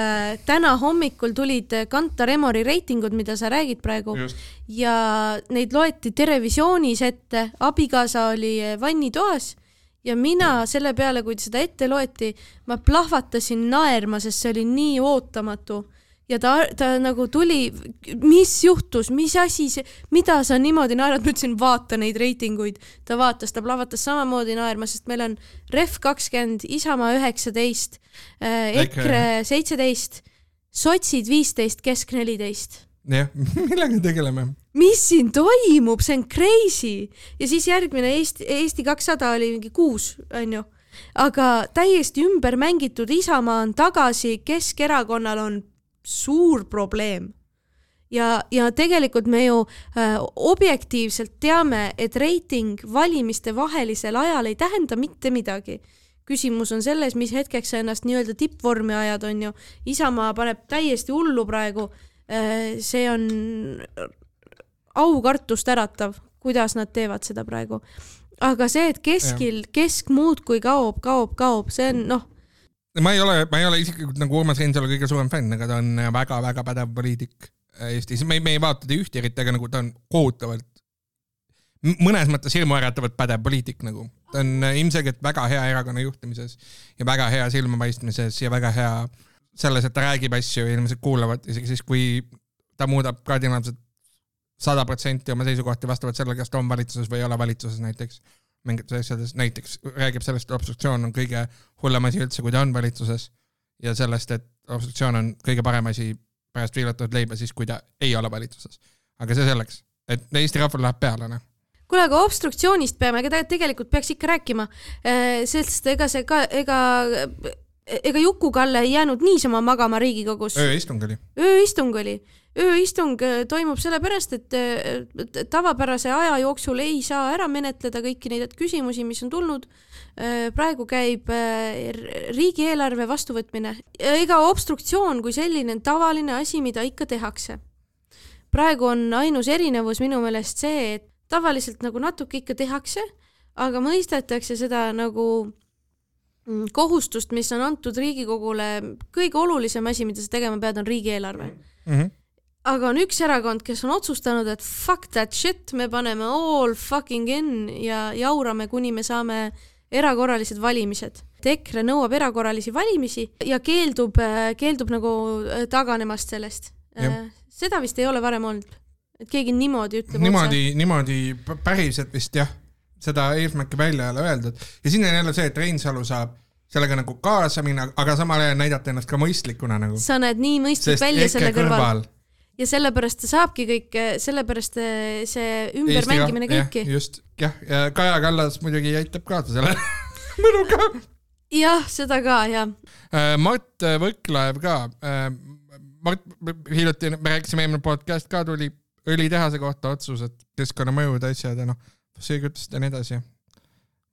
täna hommikul tulid Kantar Emori reitingud, mida sa räägid praegu. Just, ja neid loeti Terevisioonis ette, abikaasa oli vannitoas. Ja mina selle peale, kui seda ette loeti, ma plahvatasin naerma, sest see oli nii ootamatu ja ta, ta nagu tuli, mis juhtus, mis asi see, mida sa niimoodi naerad, ma ütlesin, vaata neid reitinguid. ta vaatas, ta plahvatas samamoodi naerma, sest meil on Ref kakskümmend, Isamaa üheksateist, EKRE seitseteist, sotsid viisteist, Kesk neliteist jah, millega tegeleme? mis siin toimub, see on crazy ja siis järgmine Eesti, Eesti kakssada oli mingi kuus, onju. aga täiesti ümber mängitud Isamaa on tagasi, Keskerakonnal on suur probleem. ja, ja tegelikult me ju äh, objektiivselt teame, et reiting valimiste vahelisel ajal ei tähenda mitte midagi küsimus on selles, mis hetkeks sa ennast nii-öelda tippvormi ajad, onju. Isamaa paneb täiesti hullu praegu. see on aukartust äratav, kuidas nad teevad seda praegu. aga see, et keskil, kesk muudkui kaob, kaob, kaob, see on noh, ma ei ole, ma ei ole isiklikult nagu Urmas Reinsalu kõige suurem fänn, aga ta on väga-väga pädev poliitik Eestis, me me ei vaata ta üht eriti, aga nagu ta on kohutavalt, mõnes mõttes hirmuäratavalt pädev poliitik nagu. ta on ilmselgelt väga hea erakonna juhtimises ja väga hea silmapaistmises ja väga hea selles, et ta räägib asju ja inimesed kuulavad isegi siis, kui ta muudab kardinaalselt sada protsenti oma seisukohti vastavalt sellele, kas ta on valitsuses või ei ole valitsuses näiteks mingites asjades, näiteks räägib sellest, et obstruktsioon on kõige hullem asi üldse, kui ta on valitsuses ja sellest, et obstruktsioon on kõige parem asi pärast viilutatud leiba siis, kui ta ei ole valitsuses. aga see selleks, et Eesti rahval läheb peale, noh. kuule, aga obstruktsioonist peame ka tegelikult peaks ikka rääkima, sest ega see ka, ega, ega Juku-Kalle ei jäänud niisama magama Riigikogus. ööistung oli. ööistung oli, ööistung äh, toimub sellepärast, et äh, tavapärase aja jooksul ei saa ära menetleda kõiki neid küsimusi, mis on tulnud. praegu käib äh, riigieelarve vastuvõtmine. ega obstruktsioon kui selline on tavaline asi, mida ikka tehakse. praegu on ainus erinevus minu meelest see, et tavaliselt nagu natuke ikka tehakse, aga mõistetakse seda nagu mm, kohustust, mis on antud Riigikogule, kõige olulisem asi, mida sa tegema pead, on riigieelarve. Mm -hmm. Aga on üks erakond, kes on otsustanud, et fuck that shit, me paneme all fucking in ja jaurame, kuni me saame erakorralised valimised. EKRE nõuab erakorralisi valimisi ja keeldub, keeldub nagu äh, taganemast sellest Jah.. seda vist ei ole varem olnud, et keegi niimoodi ütleb niimoodi, niimoodi päriselt vist jah, seda eesmärki välja ei ole öeldud ja siin on jälle see, et Reinsalu saab sellega nagu kaasa minna, aga samal ajal näidata ennast ka mõistlikuna nagu. sa näed nii mõistlik sest välja selle kõrval kõrval ja sellepärast ta saabki kõik, sellepärast äh, see ümbermängimine kõiki. just, jah, ja Kaja Kallas muidugi aitab kaasa sellele mõnuga. jah, seda ka ja Mart Võrklaev ka, Mart, hiljuti me rääkisime eelmine podcast ka tuli õlitehase kohta otsus, et keskkonnamõjud, asjad ja noh, fossiilkütused ja nii edasi.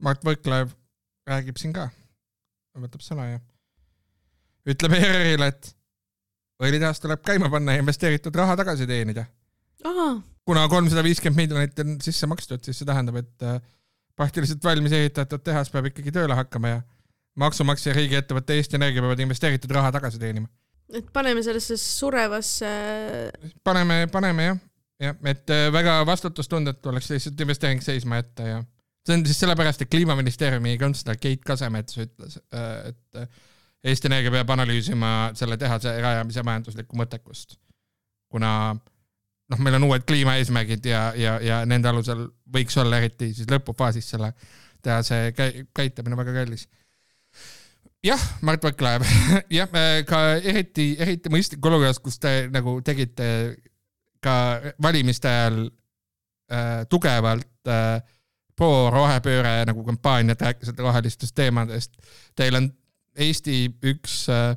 Mart Võrklaev räägib siin ka, võtab sõna ja ütleb ERR-ile, et õlitehas tuleb käima panna ja investeeritud raha tagasi teenida. Kuna kolmsada viiskümmend miljonit on sisse makstud, siis see tähendab, et äh, praktiliselt valmis ehitatud tehas peab ikkagi tööle hakkama ja maksumaksja ja riigiettevõte Eesti Energia peavad investeeritud raha tagasi teenima. et paneme sellesse surevasse paneme, paneme jah, jah, et äh, väga vastutustundetu oleks lihtsalt investeering seisma jätta ja see on siis sellepärast, et kliimaministeeriumi kantsler Keit Kasemets ütles, et äh, Eesti Energia peab analüüsima selle tehase rajamise majanduslikku mõttekust. kuna noh, meil on uued kliimaeesmärgid ja, ja, ja nende alusel võiks olla eriti siis lõpufaasis selle tehase käi- käitamine väga kallis. jah, Mart Võrklaev, jah, ka eriti, eriti mõistlik olukorras, kus te nagu tegite ka valimiste ajal äh, tugevalt äh, pro-rohepööre nagu kampaaniat, rääkisite rohelistest teemadest. Teil on Eesti üks äh,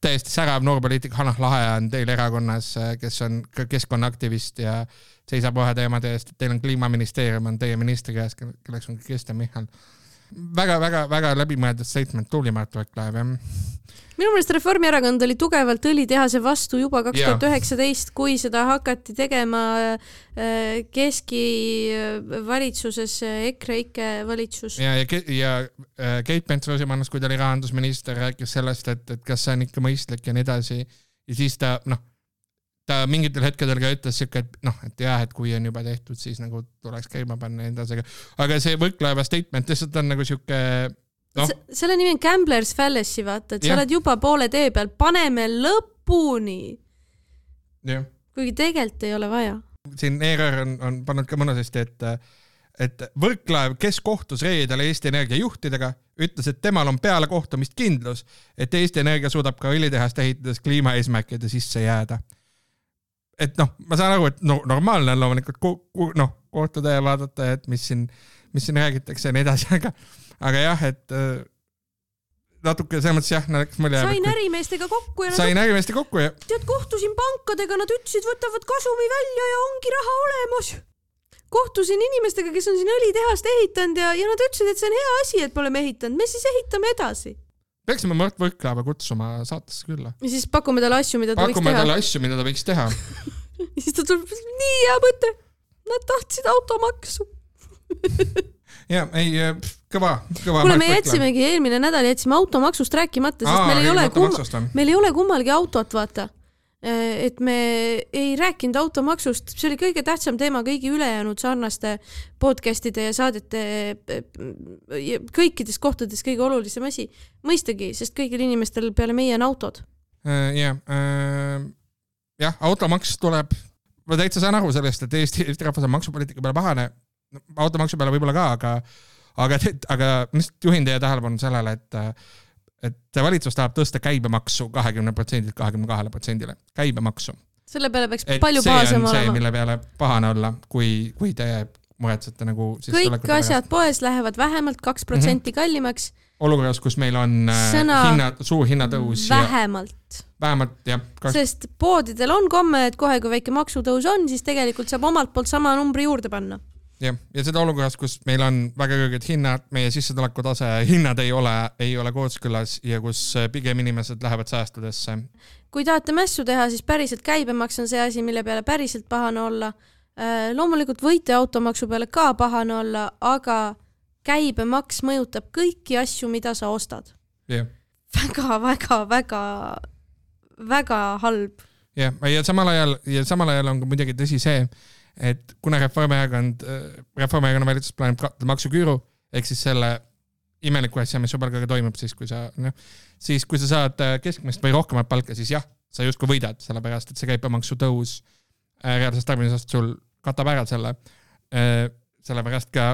täiesti särav noorpoliitik Hanah Lahe on teil erakonnas, kes on ka keskkonnaaktivist ja seisab roheteemade eest, teil on kliimaministeerium on teie ministri käes, kelleks on Kristen Michal väga,. väga-väga-väga läbimõeldud statement tuli Mart Võrklaev jah. Minu meelest Reformierakond oli tugevalt õlitehase vastu juba kaks tuhat üheksateist, kui seda hakati tegema äh, Keski äh, valitsuses, EKREIKE valitsus. ja, ja, ja äh, Keit Pentus-Rosimannus, kui ta oli rahandusminister, rääkis sellest, et, et kas see on ikka mõistlik ja nii edasi. ja siis ta noh, ta mingitel hetkedel ka ütles siuke, et noh, et jah, et kui on juba tehtud, siis nagu tuleks käima panna ja nii edasi, aga, aga see Võrklaeva statement lihtsalt on nagu siuke noh, selle nimi on Gamblers Fallacy, vaata, et sa Jah. oled juba poole tee peal, paneme lõpuni, jah. kuigi tegelikult ei ole vaja. siin ERR on, on pannud ka mõnusasti, et, et Võrklaev, kes kohtus reedel Eesti Energia juhtidega, ütles, et temal on peale kohtumist kindlus, et Eesti Energia suudab ka õlitehast ehitades kliimaeesmärkide sisse jääda. et noh, ma saan aru, et no normaalne on loomulikult ku, ku, noh, kohtuda ja vaadata, et mis siin, mis siin räägitakse ja nii edasi, aga, aga jah, et äh, natuke selles mõttes jah, läks mulje. sain ärimeestega kokku ja sain ärimeeste kokku ja tead, kohtusin pankadega, nad ütlesid, võtavad kasumi välja ja ongi raha olemas. kohtusin inimestega, kes on siin õlitehast ehitanud ja, ja nad ütlesid, et see on hea asi, et me oleme ehitanud, me siis ehitame edasi. peaksime Mart Võrklaeva kutsuma saatesse külla. ja siis pakume talle asju, mida ta võiks pakume teha talle. asju, mida ta võiks teha. ja siis ta tuleb, nii hea mõte. Nad tahtsid automaksu. ja ei, kõva, kõva. kuule, me jätsimegi eelmine nädal jätsime automaksust rääkimata, sest meil ei ole kumma, meil ei ole kummalgi autot, vaata. et me ei rääkinud automaksust, see oli kõige tähtsam teema kõigi ülejäänud sarnaste podcast'ide ja saadete kõikides kohtades kõige olulisem asi. mõistagi, sest kõigil inimestel peale meie on autod. jah, jah, automaks tuleb, ma täitsa saan aru sellest, et Eesti, Eesti rahvas on maksupoliitika peale pahane. automaksu peale võib-olla ka, aga, aga, aga ma lihtsalt juhin teie tähelepanu sellele, et, et valitsus tahab tõsta käibemaksu kahekümne protsendilt kahekümne kahele protsendile, käibemaksu. selle peale peaks et palju pahasem olema. mille peale pahane olla, kui, kui te muretsete nagu kõik asjad poes lähevad vähemalt kaks protsenti kallimaks, olukorras, kus meil on äh, Sõna- hinna, suur hinnatõus vähemalt. vähemalt jah, kas sest poodidel on komme, et kohe, kui väike maksutõus on, siis tegelikult saab omalt poolt sama numbri juurde panna. jah, ja seda olukorras, kus meil on väga kõrged hinnad, meie sissetuleku tase, hinnad ei ole, ei ole kooskõlas ja kus äh, pigem inimesed lähevad säästudesse. kui tahate mässu teha, siis päriselt käibemaks on see asi, mille peale päriselt pahane olla. loomulikult võite automaksu peale ka pahane olla, aga käibemaks mõjutab kõiki asju, mida sa ostad. jah, väga, väga, väga, väga halb. jah, ja samal ajal ja samal ajal on ka muidugi tõsi see, et kuna Reformierakond, Reformierakonna valitsus plaanib katta maksuküüru ehk siis selle imeliku asja, mis su palgaga toimub siis, kui sa noh, siis kui sa saad äh, keskmist või rohkemat palka, siis jah, sa justkui võidad, sellepärast et see käibemaksu tõus äh, reaalsest tarbimisest sul katab ära selle. sellepärast ka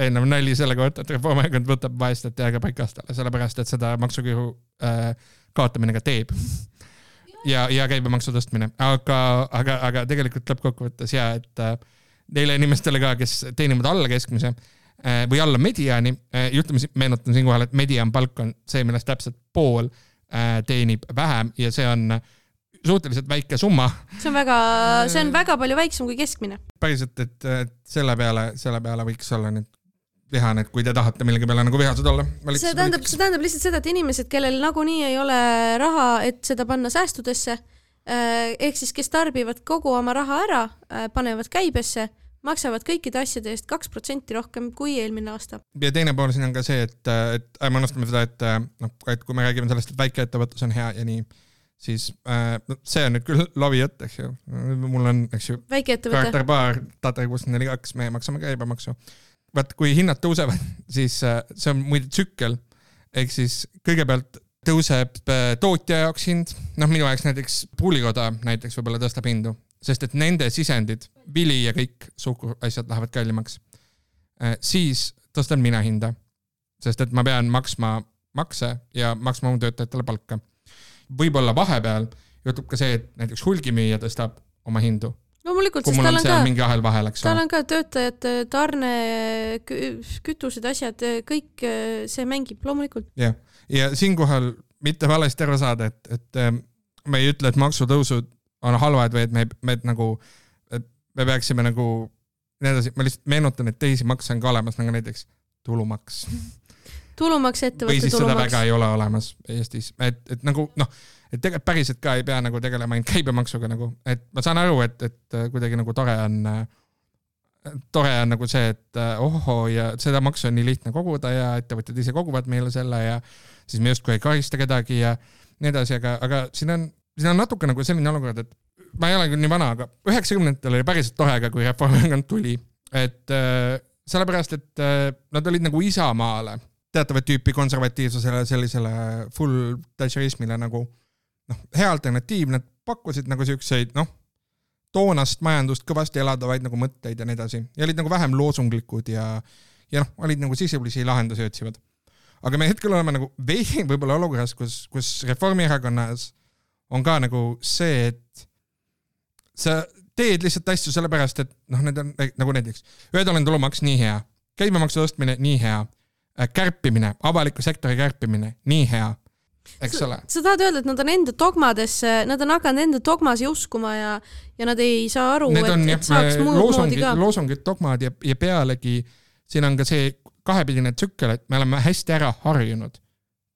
eelnev nali selle kohta, et Reformierakond võtab vaestelt jääb paikastele, sellepärast et seda maksuküüru äh, kaotamine ka teeb ja, ja käibemaksu tõstmine, aga, aga, aga tegelikult lõppkokkuvõttes ja, et äh, neile inimestele ka, kes teenivad alla keskmise äh, või alla mediaani äh,, ütleme, meenutan siinkohal, et mediaanpalk on see, millest täpselt pool teenib vähem ja see on suhteliselt väike summa. see on väga, see on väga palju väiksem kui keskmine. päriselt, et, et selle peale, selle peale võiks olla nüüd vihane, et kui te tahate millegi peale nagu vihased olla. see tähendab, see tähendab lihtsalt seda, et inimesed, kellel nagunii ei ole raha, et seda panna säästudesse, ehk siis kes tarbivad kogu oma raha ära, panevad käibesse, maksavad kõikide asjade eest kaks protsenti rohkem kui eelmine aasta. ja teine pool siin on ka see, et, et ärme unustame seda, et noh, et kui me räägime sellest, et väikeettevõtlus on hea ja nii, siis äh, see on nüüd küll lovi jutt, eks ju. mul on, eks ju, väikeettevõte, karakterpaar, Tatre kuuskümmend neli kaks, me maksame käibemaksu. Vaat kui hinnad tõusevad, siis äh, see on muide tsükkel, ehk siis kõigepealt tõuseb äh, tootja jaoks hind, noh, minu jaoks näiteks pruulikoda näiteks võib-olla tõstab hindu, sest et nende sisendid, vili ja kõik suhkruasjad lähevad kallimaks. siis tõstan mina hinda, sest et ma pean maksma makse ja maksma oma töötajatele palka. võib-olla vahepeal juhtub ka see, et näiteks hulgimüüja tõstab oma hindu, loomulikult, sest tal on ka, mingi ahel vahel, eks tal ole. on ka töötajate tarne, kütused, asjad, kõik äh, see mängib loomulikult. jah, ja siinkohal mitte valesti aru saada, et, et me ei ütle, et maksutõusud on halvad või et me, me et nagu, et me peaksime nagu nii edasi, ma lihtsalt meenutan, et teisi makse on ka olemas, nagu näiteks tulumaks tulumaks, või ettevõtte siis seda tulumaks väga. ei ole olemas Eestis, et, et nagu noh, et tegelikult päriselt ka ei pea nagu tegelema ainult käibemaksuga nagu, et ma saan aru, et, et kuidagi nagu tore on, tore on nagu see, et äh, ohoo ja seda maksu on nii lihtne koguda ja ettevõtjad ise koguvad meile selle ja siis me justkui ei karista kedagi ja nii edasi, aga, aga siin on, siin on natuke nagu selline olukord, et ma ei ole küll nii vana, aga üheksakümnendatel oli päriselt tore ka, kui Reformierakond tuli, et äh, sellepärast, et äh, nad olid nagu Isamaale teatavat tüüpi konservatiivsusele, sellisele full thatcherismile nagu noh, hea alternatiiv, nad pakkusid nagu siukseid noh, toonast majandust kõvasti elavdavaid nagu mõtteid ja nii edasi. Ja olid nagu vähem loosunglikud ja, ja noh, olid nagu sisulisi lahendusi otsivad. aga me hetkel oleme nagu veidi võib-olla olukorras, kus, kus Reformierakonnas on ka nagu see, et sa teed lihtsalt asju sellepärast, et noh, need on nagu näiteks ühedollaline tulumaks nii hea, käibemaksu tõstmine nii hea, kärpimine, avaliku sektori kärpimine nii hea, eks ole. sa tahad öelda, et nad on enda dogmadesse, nad on hakanud enda dogmasi uskuma ja, ja nad ei saa aru, on et, jah et saaks, muud moodi ka. loosungid, dogmad ja, ja pealegi siin on ka see kahepidine tsükkel, et me oleme hästi ära harjunud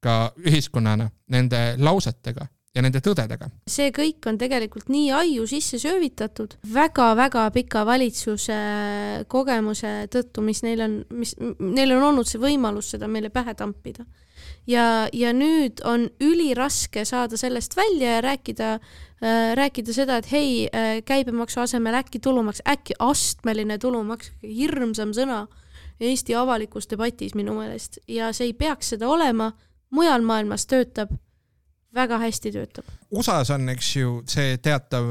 ka ühiskonnana nende lausetega ja nende tõdedega. see kõik on tegelikult nii aiu sisse söövitatud väga-väga pika valitsuse kogemuse tõttu, mis neil on, mis neil on olnud see võimalus seda meile pähe tampida. ja, ja nüüd on üliraske saada sellest välja ja rääkida äh,, rääkida seda, et hei äh,, käibemaksu asemel äkki tulumaks, äkki astmeline tulumaks, hirmsam sõna Eesti avalikus debatis minu meelest ja see ei peaks seda olema, mujal maailmas töötab väga hästi töötab. USA-s on, eks ju, see teatav,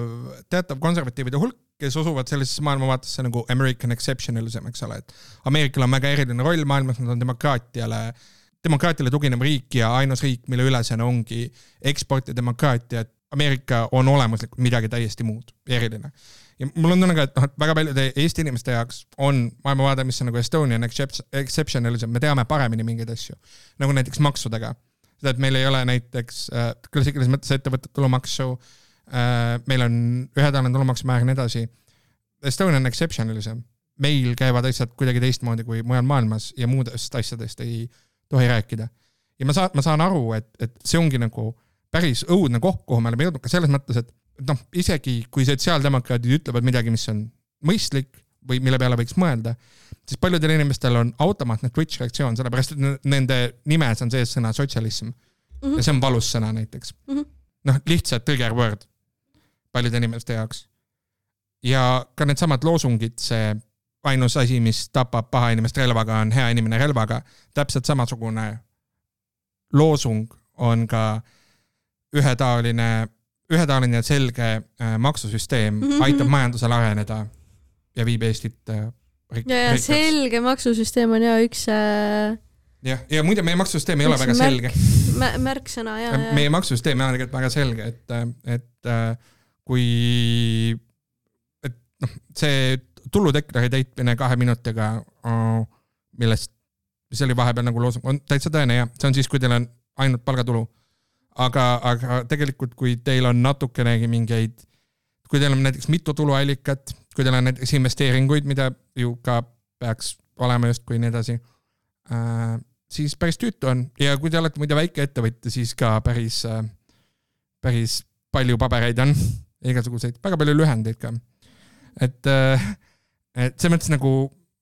teatav konservatiivide hulk, kes usuvad sellisesse maailmavaatesse nagu American exceptionalism, eks ole, et Ameerikal on väga eriline roll maailmas, nad on demokraatiale, demokraatiale tuginev riik ja ainus riik, mille ülesanne ongi eksportida demokraatiat. Ameerika on olemuslikult midagi täiesti muud, eriline. ja mul on tunne ka, et noh, et väga paljude Eesti inimeste jaoks on maailmavaade, mis on nagu Estonian excep- exceptionalism, me teame paremini mingeid asju, nagu näiteks maksudega seda, et meil ei ole näiteks äh, klassikalises mõttes ettevõtete tulumaksu äh,, meil on ühetaoline tulumaksumäär ja nii edasi. Estonian exceptionalism, meil käivad asjad kuidagi teistmoodi kui mujal maailmas ja muudest asjadest ei tohi rääkida. ja ma saan, ma saan aru, et, et see ongi nagu päris õudne koht, kuhu me oleme jõudnud ka selles mõttes, et noh, isegi kui sotsiaaldemokraadid ütlevad midagi, mis on mõistlik või mille peale võiks mõelda, siis paljudel inimestel on automaatne twitch reaktsioon, sellepärast et nende nimes on sees sõna sotsialism Mhm. ja see on valus sõna näiteks mm Mhm. -hmm.. noh, lihtsalt trigger word paljude inimeste jaoks. ja ka needsamad loosungid, see ainus asi, mis tapab paha inimest relvaga, on hea inimene relvaga, täpselt samasugune loosung on ka ühetaoline, ühetaoline ja selge äh, maksusüsteem mm Mhm. -hmm. aitab majandusel areneda ja viib Eestit äh, ja, ja selge maksusüsteem on ja üks äh, jah, ja muide, meie maksusüsteem ei ole väga märk. selge. mä- märksõna ja, ja meie maksusüsteem on tegelikult väga selge, et, et äh, kui, et noh, see tuludeklari täitmine kahe minutiga, millest, mis oli vahepeal nagu loosung, on täitsa tõene ja see on siis, kui teil on ainult palgatulu. aga, aga tegelikult, kui teil on natukenegi mingeid, kui teil on näiteks mitu tuluallikat, kui teil on näiteks investeeringuid, mida ju ka peaks olema justkui ja nii edasi äh,, siis päris tüütu on ja kui te olete muide väikeettevõtja, siis ka päris, päris palju pabereid on, igasuguseid, väga palju lühendeid ka. et, et selles mõttes nagu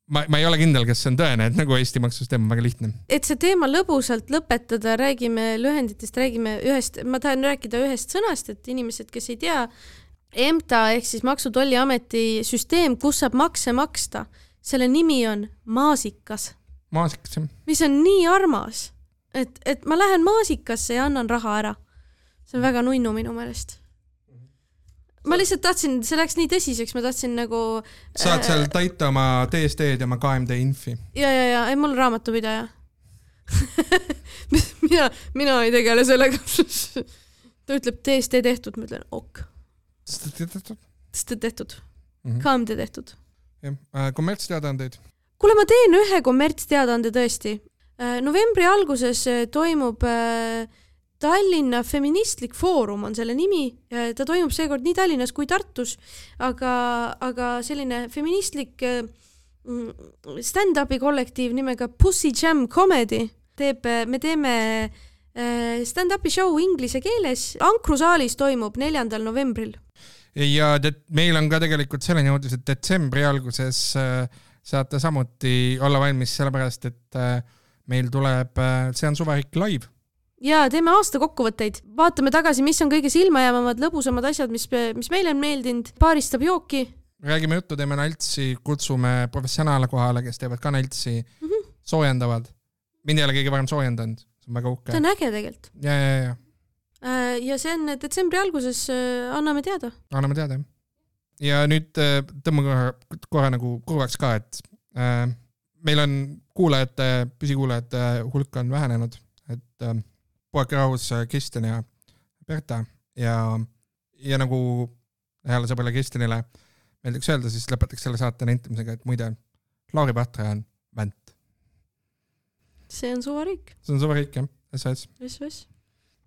ma, ma ei ole kindel, kas see on tõene, et nagu Eesti maksusüsteem on väga lihtne. et see teema lõbusalt lõpetada, räägime lühenditest, räägime ühest, ma tahan rääkida ühest sõnast, et inimesed, kes ei tea, EMTA ehk siis Maksu- Tolliameti süsteem, kus saab makse maksta, selle nimi on maasikas, maasikas jah. mis on nii armas, et, et ma lähen maasikasse ja annan raha ära. see on väga nunnu minu meelest. ma lihtsalt tahtsin, see läks nii tõsiseks, ma tahtsin nagu saad seal täita oma DSD-d ja oma KMD infi. ja, ja, ja, ei mul raamatupidaja mina, mina ei tegele sellega. ta ütleb DSD tehtud, ma ütlen ok, DSD tehtud, Mhm. KMD tehtud. jah, kommertsteadaandeid. kuule, ma teen ühe kommertsteadaande tõesti. novembri alguses äh, toimub äh, Tallinna Feministlik Foorum on selle nimi, ta toimub seekord nii Tallinnas kui Tartus, aga, aga selline feministlik äh, mm, stand-up'i kollektiiv nimega Pussy Jam Comedy teeb, me teeme äh, stand-up'i show inglise keeles, Ankru saalis toimub neljandal novembril. Ja meil on ka tegelikult selline uudis, et detsembri alguses äh, saate samuti olla valmis, sellepärast et äh, meil tuleb äh, See on suvariik live. ja teeme aasta kokkuvõtteid, vaatame tagasi, mis on kõige silmajäävamad, lõbusamad asjad, mis, mis meile on meeldinud, paaristab jooki. räägime juttu, teeme naltsi, kutsume professionaale kohale, kes teevad ka naltsi mm. -hmm. soojendavad. mind ei ole keegi varem soojendanud, see on väga uhke see. on äge tegelikult. ja, ja, ja ja see on detsembri alguses, anname teada. anname teada jah. ja nüüd äh, tõmbame korra, korra nagu kurvaks ka, et äh, meil on kuulajate, püsikuulajate hulk on vähenenud, et äh, puhake rahus äh, Kristjan ja Berta ja, ja nagu heale sõbrale Kristjanile meeldiks öelda, siis lõpetaks selle saate nentimisega, et muide, Lauri Pahtra on vänt. see on suvariik, see on suvariik jah, SOS. SOS.